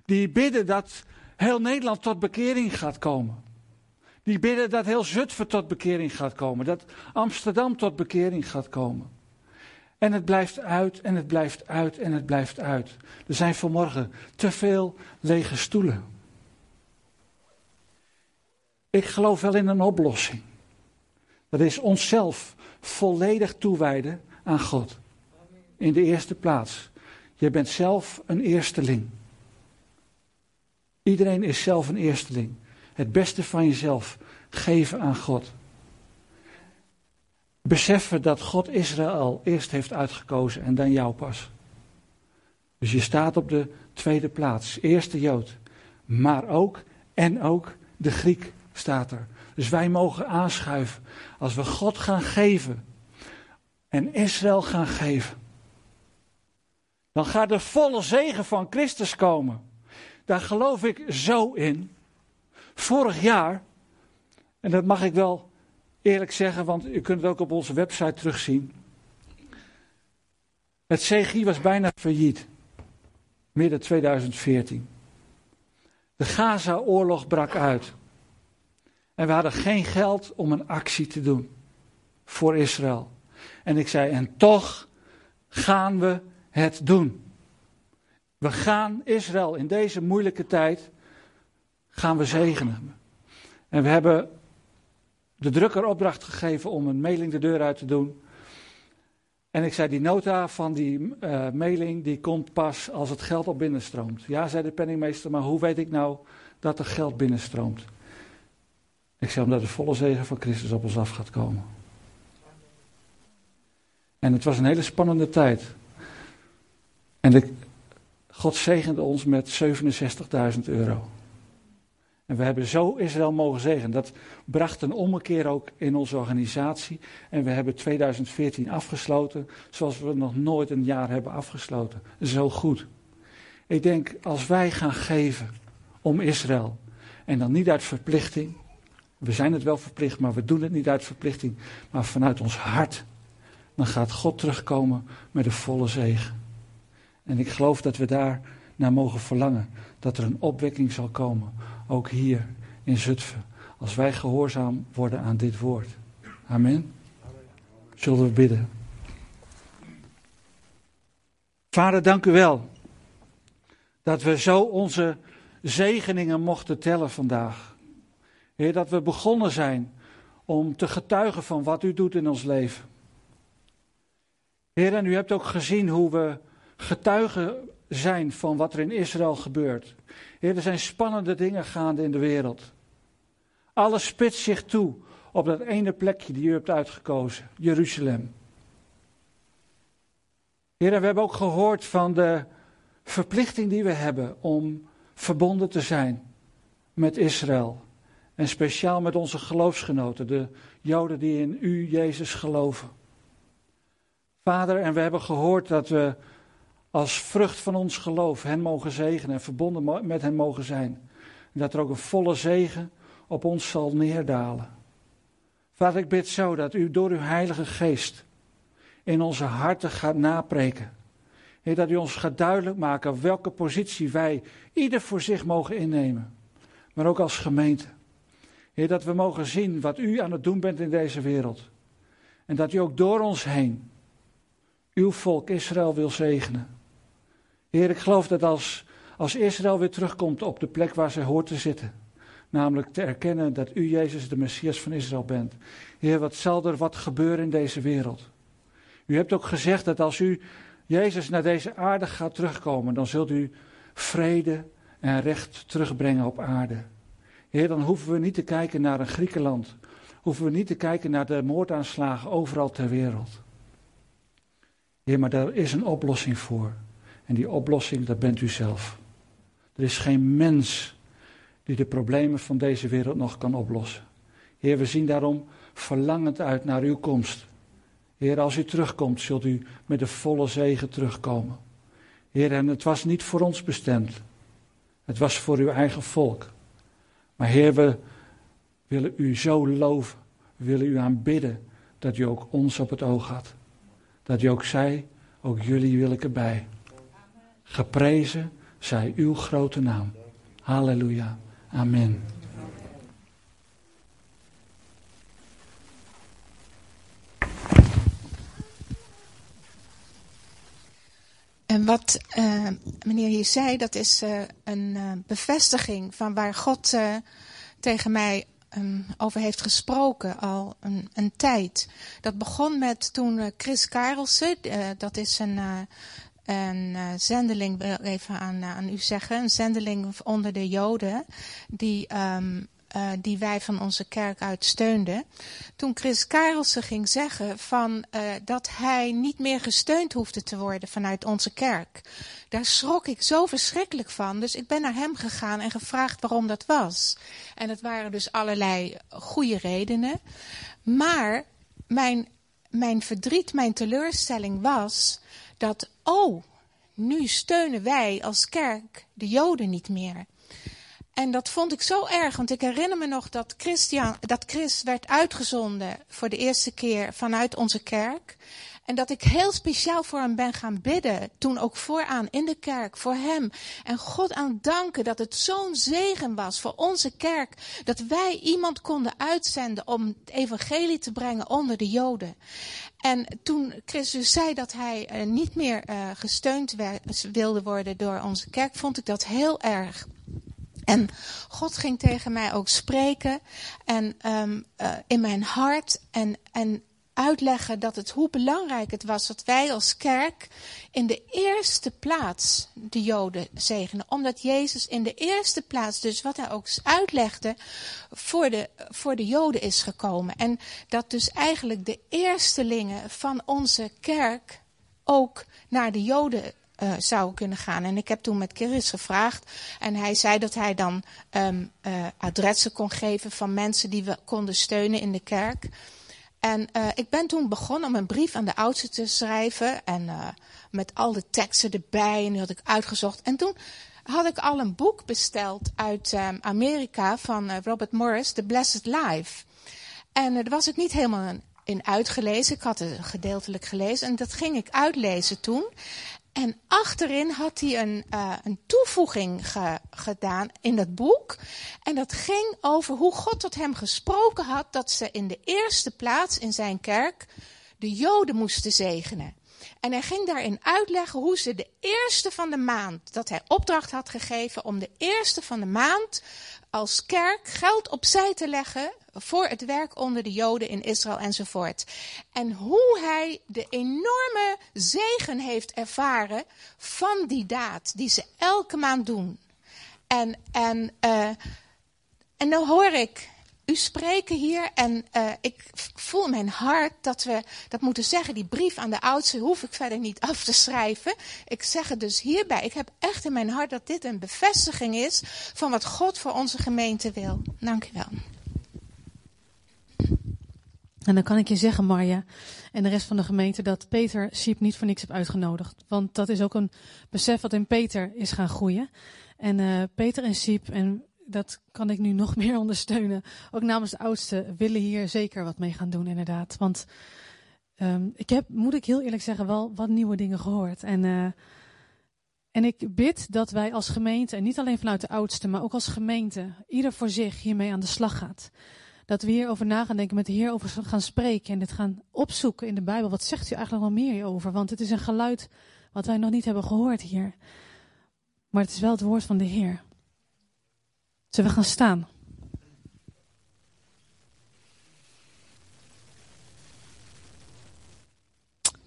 Die bidden dat heel Nederland tot bekering gaat komen. Die bidden dat heel Zutphen tot bekering gaat komen. Dat Amsterdam tot bekering gaat komen. En het blijft uit en het blijft uit en het blijft uit. Er zijn vanmorgen te veel lege stoelen. Ik geloof wel in een oplossing. Dat is onszelf volledig toewijden aan God. In de eerste plaats. Je bent zelf een eersteling. Iedereen is zelf een eersteling. Het beste van jezelf geven aan God. beseffen dat God Israël eerst heeft uitgekozen en dan jou pas. Dus je staat op de tweede plaats, eerste Jood. Maar ook, en ook de Griek staat er. Dus wij mogen aanschuiven. Als we God gaan geven en Israël gaan geven, dan gaat de volle zegen van Christus komen. Daar geloof ik zo in. Vorig jaar, en dat mag ik wel eerlijk zeggen, want u kunt het ook op onze website terugzien. Het CGI was bijna failliet. Midden 2014. De Gaza-oorlog brak uit. En we hadden geen geld om een actie te doen voor Israël. En ik zei, en toch gaan we het doen. We gaan Israël in deze moeilijke tijd gaan we zegenen. En we hebben de drukker opdracht gegeven om een mailing de deur uit te doen. En ik zei, die nota van die uh, mailing, die komt pas als het geld op binnenstroomt. Ja, zei de penningmeester, maar hoe weet ik nou dat er geld binnenstroomt? Ik zei, omdat de volle zegen van Christus op ons af gaat komen. En het was een hele spannende tijd. En de, God zegende ons met 67.000 euro. En we hebben zo Israël mogen zegenen. Dat bracht een ommekeer ook in onze organisatie. En we hebben 2014 afgesloten zoals we nog nooit een jaar hebben afgesloten. Zo goed. Ik denk, als wij gaan geven om Israël. En dan niet uit verplichting. We zijn het wel verplicht, maar we doen het niet uit verplichting. Maar vanuit ons hart. Dan gaat God terugkomen met de volle zegen. En ik geloof dat we daar naar mogen verlangen. Dat er een opwekking zal komen ook hier in Zutphen. Als wij gehoorzaam worden aan dit woord. Amen. Zullen we bidden. Vader, dank u wel. Dat we zo onze zegeningen mochten tellen vandaag. Heer, dat we begonnen zijn om te getuigen van wat u doet in ons leven. Heer, en u hebt ook gezien hoe we getuigen zijn van wat er in Israël gebeurt. Heer, er zijn spannende dingen gaande in de wereld. Alles spitst zich toe op dat ene plekje die u hebt uitgekozen, Jeruzalem. Heer, we hebben ook gehoord van de verplichting die we hebben om verbonden te zijn met Israël. En speciaal met onze geloofsgenoten, de Joden die in u, Jezus, geloven. Vader, en we hebben gehoord dat we als vrucht van ons geloof hen mogen zegenen en verbonden met hen mogen zijn. En dat er ook een volle zegen op ons zal neerdalen. Vader, ik bid zo dat u door uw Heilige Geest in onze harten gaat napreken. Heer, dat u ons gaat duidelijk maken welke positie wij ieder voor zich mogen innemen. Maar ook als gemeente. Heer, dat we mogen zien wat u aan het doen bent in deze wereld. En dat u ook door ons heen uw volk Israël wil zegenen. Heer, ik geloof dat als, Israël weer terugkomt op de plek waar ze hoort te zitten, namelijk te erkennen dat u Jezus de Messias van Israël bent. Heer, wat zal er wat gebeuren in deze wereld? U hebt ook gezegd dat als u Jezus naar deze aarde gaat terugkomen, dan zult u vrede en recht terugbrengen op aarde. Heer, dan hoeven we niet te kijken naar een Griekenland. Hoeven we niet te kijken naar de moordaanslagen overal ter wereld. Heer, maar daar is een oplossing voor. En die oplossing, dat bent u zelf. Er is geen mens die de problemen van deze wereld nog kan oplossen. Heer, we zien daarom verlangend uit naar uw komst. Heer, als u terugkomt, zult u met de volle zegen terugkomen. Heer, en het was niet voor ons bestemd. Het was voor uw eigen volk. Maar Heer, we willen u zo loven. We willen u aanbidden dat u ook ons op het oog had. Dat u ook zei, ook jullie wil ik erbij. Geprezen zij uw grote naam. Halleluja. Amen. En wat uh, meneer hier zei, dat is uh, een uh, bevestiging van waar God tegen mij um, over heeft gesproken al een, een, tijd. Dat begon met toen Chris Karelsen, dat is een een uh, zendeling, wil even aan, aan u zeggen, een zendeling onder de Joden, die um, uh, die wij van onze kerk uit steunden. Toen Chris Karelsen ging zeggen van, dat hij niet meer gesteund hoefde te worden vanuit onze kerk. Daar schrok ik zo verschrikkelijk van. Dus ik ben naar hem gegaan en gevraagd waarom dat was. En dat waren dus allerlei goede redenen. Maar mijn, mijn verdriet, mijn teleurstelling was dat, oh, nu steunen wij als kerk de Joden niet meer. En dat vond ik zo erg, want ik herinner me nog dat, Christian, dat Chris werd uitgezonden voor de eerste keer vanuit onze kerk. En dat ik heel speciaal voor hem ben gaan bidden. Toen ook vooraan in de kerk, voor hem. En God aan danken dat het zo'n zegen was voor onze kerk. Dat wij iemand konden uitzenden om het evangelie te brengen onder de Joden. En toen Christus zei dat hij uh, niet meer uh, gesteund wilde worden door onze kerk, vond ik dat heel erg. En God ging tegen mij ook spreken en um, uh, in mijn hart en, en uitleggen dat het hoe belangrijk het was dat wij als kerk in de eerste plaats de Joden zegenen. Omdat Jezus in de eerste plaats, dus wat hij ook uitlegde, voor de, voor de Joden is gekomen. En dat dus eigenlijk de eerstelingen van onze kerk ook naar de Joden uh, zou kunnen gaan. En ik heb toen met Kiris gevraagd. En hij zei dat hij dan um, uh, adressen kon geven van mensen die we konden steunen in de kerk. En uh, ik ben toen begonnen om een brief aan de oudste te schrijven. En uh, met al de teksten erbij. En die had ik uitgezocht. En toen had ik al een boek besteld uit um, Amerika van uh, Robert Morris, The Blessed Life. En daar was ik niet helemaal in uitgelezen. Ik had het gedeeltelijk gelezen. En dat ging ik uitlezen toen. En achterin had hij een, uh, een toevoeging ge, gedaan in dat boek. En dat ging over hoe God tot hem gesproken had dat ze in de eerste plaats in zijn kerk de Joden moesten zegenen. En hij ging daarin uitleggen hoe ze de eerste van de maand, dat hij opdracht had gegeven om de eerste van de maand als kerk geld opzij te leggen voor het werk onder de Joden in Israël enzovoort. En hoe hij de enorme zegen heeft ervaren van die daad die ze elke maand doen. En, en, uh, en dan hoor ik u spreken hier en uh, ik voel in mijn hart dat we dat moeten zeggen. Die brief aan de oudste hoef ik verder niet af te schrijven. Ik zeg het dus hierbij. Ik heb echt in mijn hart dat dit een bevestiging is van wat God voor onze gemeente wil. Dank u wel. En dan kan ik je zeggen, Marja, en de rest van de gemeente, dat Peter Siep niet voor niks heeft uitgenodigd. Want dat is ook een besef wat in Peter is gaan groeien. En uh, Peter en Siep, en dat kan ik nu nog meer <laughs> ondersteunen, ook namens de oudste, willen hier zeker wat mee gaan doen, inderdaad. Want um, ik heb, moet ik heel eerlijk zeggen, wel wat nieuwe dingen gehoord. En, uh, en ik bid dat wij als gemeente, en niet alleen vanuit de oudste, maar ook als gemeente, ieder voor zich hiermee aan de slag gaat dat we hierover na gaan denken, met de Heer over gaan spreken en dit gaan opzoeken in de Bijbel. Wat zegt u eigenlijk nog meer hierover? Want het is een geluid wat wij nog niet hebben gehoord hier. Maar het is wel het woord van de Heer. Zullen we gaan staan?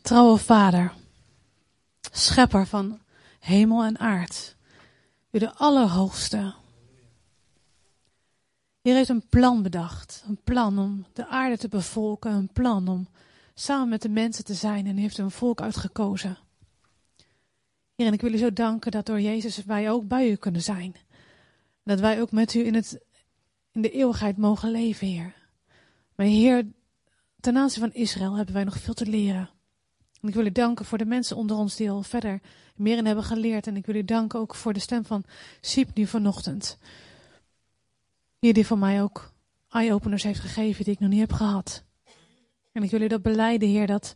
Trouwe Vader, schepper van hemel en aard, u de Allerhoogste. Heer heeft een plan bedacht. Een plan om de aarde te bevolken. Een plan om samen met de mensen te zijn. En heeft een volk uitgekozen. Heer, en ik wil u zo danken dat door Jezus wij ook bij u kunnen zijn. Dat wij ook met u in, het, in de eeuwigheid mogen leven, Heer. Maar Heer, ten aanzien van Israël hebben wij nog veel te leren. En ik wil u danken voor de mensen onder ons die al verder meer in hebben geleerd. En ik wil u danken ook voor de stem van Siep nu vanochtend. Heer, die voor mij ook eye-openers heeft gegeven die ik nog niet heb gehad. En ik wil u dat beleiden, Heer, dat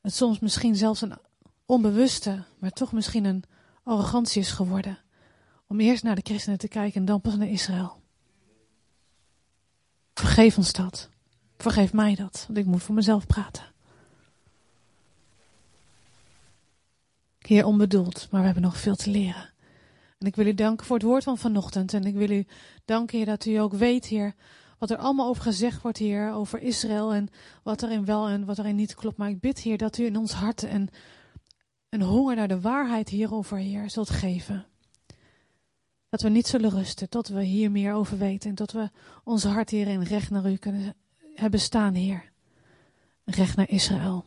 het soms misschien zelfs een onbewuste, maar toch misschien een arrogantie is geworden. Om eerst naar de christenen te kijken en dan pas naar Israël. Vergeef ons dat. Vergeef mij dat, want ik moet voor mezelf praten. Heer, onbedoeld, maar we hebben nog veel te leren. En ik wil u danken voor het woord van vanochtend. En ik wil u danken, Heer, dat u ook weet, Heer, wat er allemaal over gezegd wordt, Heer, over Israël en wat erin wel en wat erin niet klopt. Maar ik bid, Heer, dat u in ons hart een, een honger naar de waarheid hierover, Heer, zult geven. Dat we niet zullen rusten tot we hier meer over weten. En tot we ons hart hierin recht naar u kunnen hebben staan, Heer. Recht naar Israël.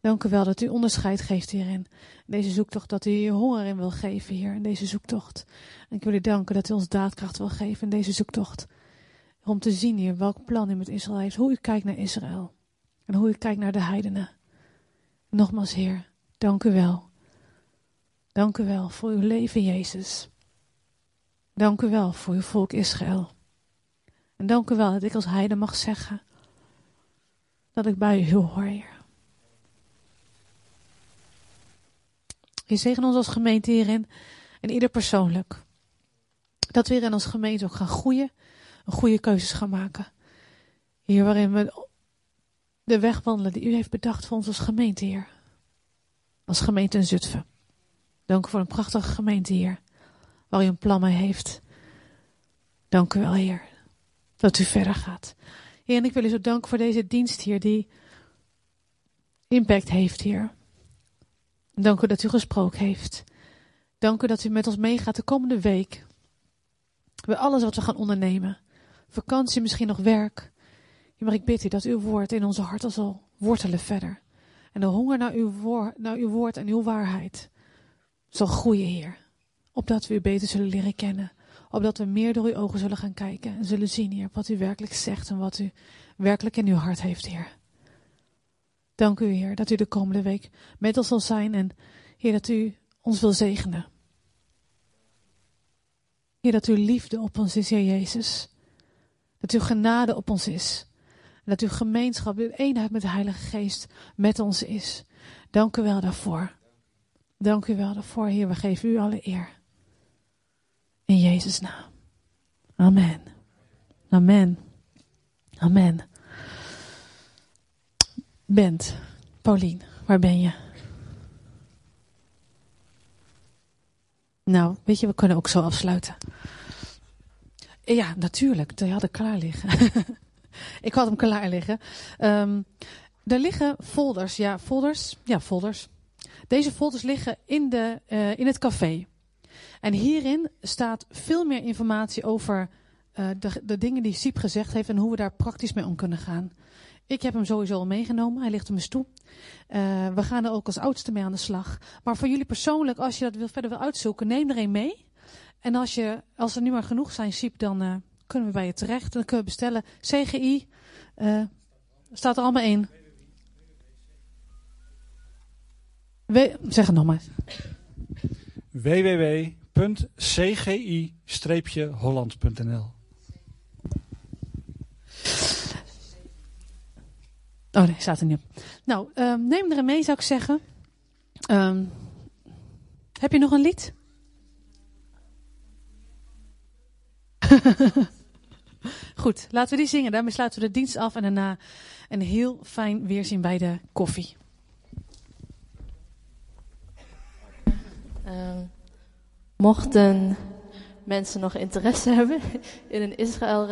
Dank u wel dat u onderscheid geeft hierin. Deze zoektocht, dat u je honger in wil geven, Heer, in deze zoektocht. En ik wil u danken dat u ons daadkracht wil geven in deze zoektocht. Om te zien, Heer, welk plan u met Israël heeft. Hoe u kijkt naar Israël. En hoe u kijkt naar de heidenen. Nogmaals, Heer, dank u wel. Dank u wel voor uw leven, Jezus. Dank u wel voor uw volk Israël. En dank u wel dat ik als heiden mag zeggen dat ik bij u hoor, Heer. Je zegen ons als gemeente hierin en ieder persoonlijk. Dat we hierin als gemeente ook gaan groeien en goede keuzes gaan maken. Hier waarin we de weg wandelen die u heeft bedacht voor ons als gemeente, Heer. Als gemeente in Zutphen. Dank u voor een prachtige gemeente hier, waar u een plan mee heeft. Dank u wel, Heer, dat u verder gaat. Heer, en ik wil u zo danken voor deze dienst hier, die impact heeft, Heer. Dank u dat u gesproken heeft. Dank u dat u met ons meegaat de komende week. Bij alles wat we gaan ondernemen. Vakantie, misschien nog werk. Maar ik bid u dat uw woord in onze harten zal wortelen verder. En de honger naar uw, naar uw woord en uw waarheid zal groeien, Heer. Opdat we u beter zullen leren kennen. Opdat we meer door uw ogen zullen gaan kijken en zullen zien, Heer, wat u werkelijk zegt en wat u werkelijk in uw hart heeft, Heer. Dank u, Heer, dat u de komende week met ons zal zijn en, Heer, dat u ons wil zegenen. Heer, dat uw liefde op ons is, Heer Jezus. Dat uw genade op ons is. En dat uw gemeenschap, uw eenheid met de Heilige Geest met ons is. Dank u wel daarvoor. Dank u wel daarvoor, Heer. We geven u alle eer. In Jezus' naam. Amen. Amen. Amen. Bent, Paulien, waar ben je? Nou, weet je, we kunnen ook zo afsluiten. Ja, natuurlijk. Die had ik klaar liggen. <laughs> ik had hem klaar liggen. Um, er liggen folders. Ja, folders. Ja, folders. Deze folders liggen in, de, uh, in het café. En hierin staat veel meer informatie over uh, de, de dingen die Siep gezegd heeft en hoe we daar praktisch mee om kunnen gaan. Ik heb hem sowieso al meegenomen. Hij ligt op mijn stoel. Uh, we gaan er ook als oudste mee aan de slag. Maar voor jullie persoonlijk, als je dat wil, verder wil uitzoeken, neem er een mee. En als, je, als er nu maar genoeg zijn, Siep, dan uh, kunnen we bij je terecht. En dan kunnen we bestellen. CGI staat er allemaal in. We, zeg het nog maar. www.cgi-holland.nl Oh nee, staat er niet op. Nou, um, neem er een mee zou ik zeggen. Um, heb je nog een lied? <laughs> Goed, laten we die zingen. Daarmee sluiten we de dienst af en daarna een heel fijn weerzien bij de koffie. Um, mochten mensen nog interesse <laughs> hebben in een Israël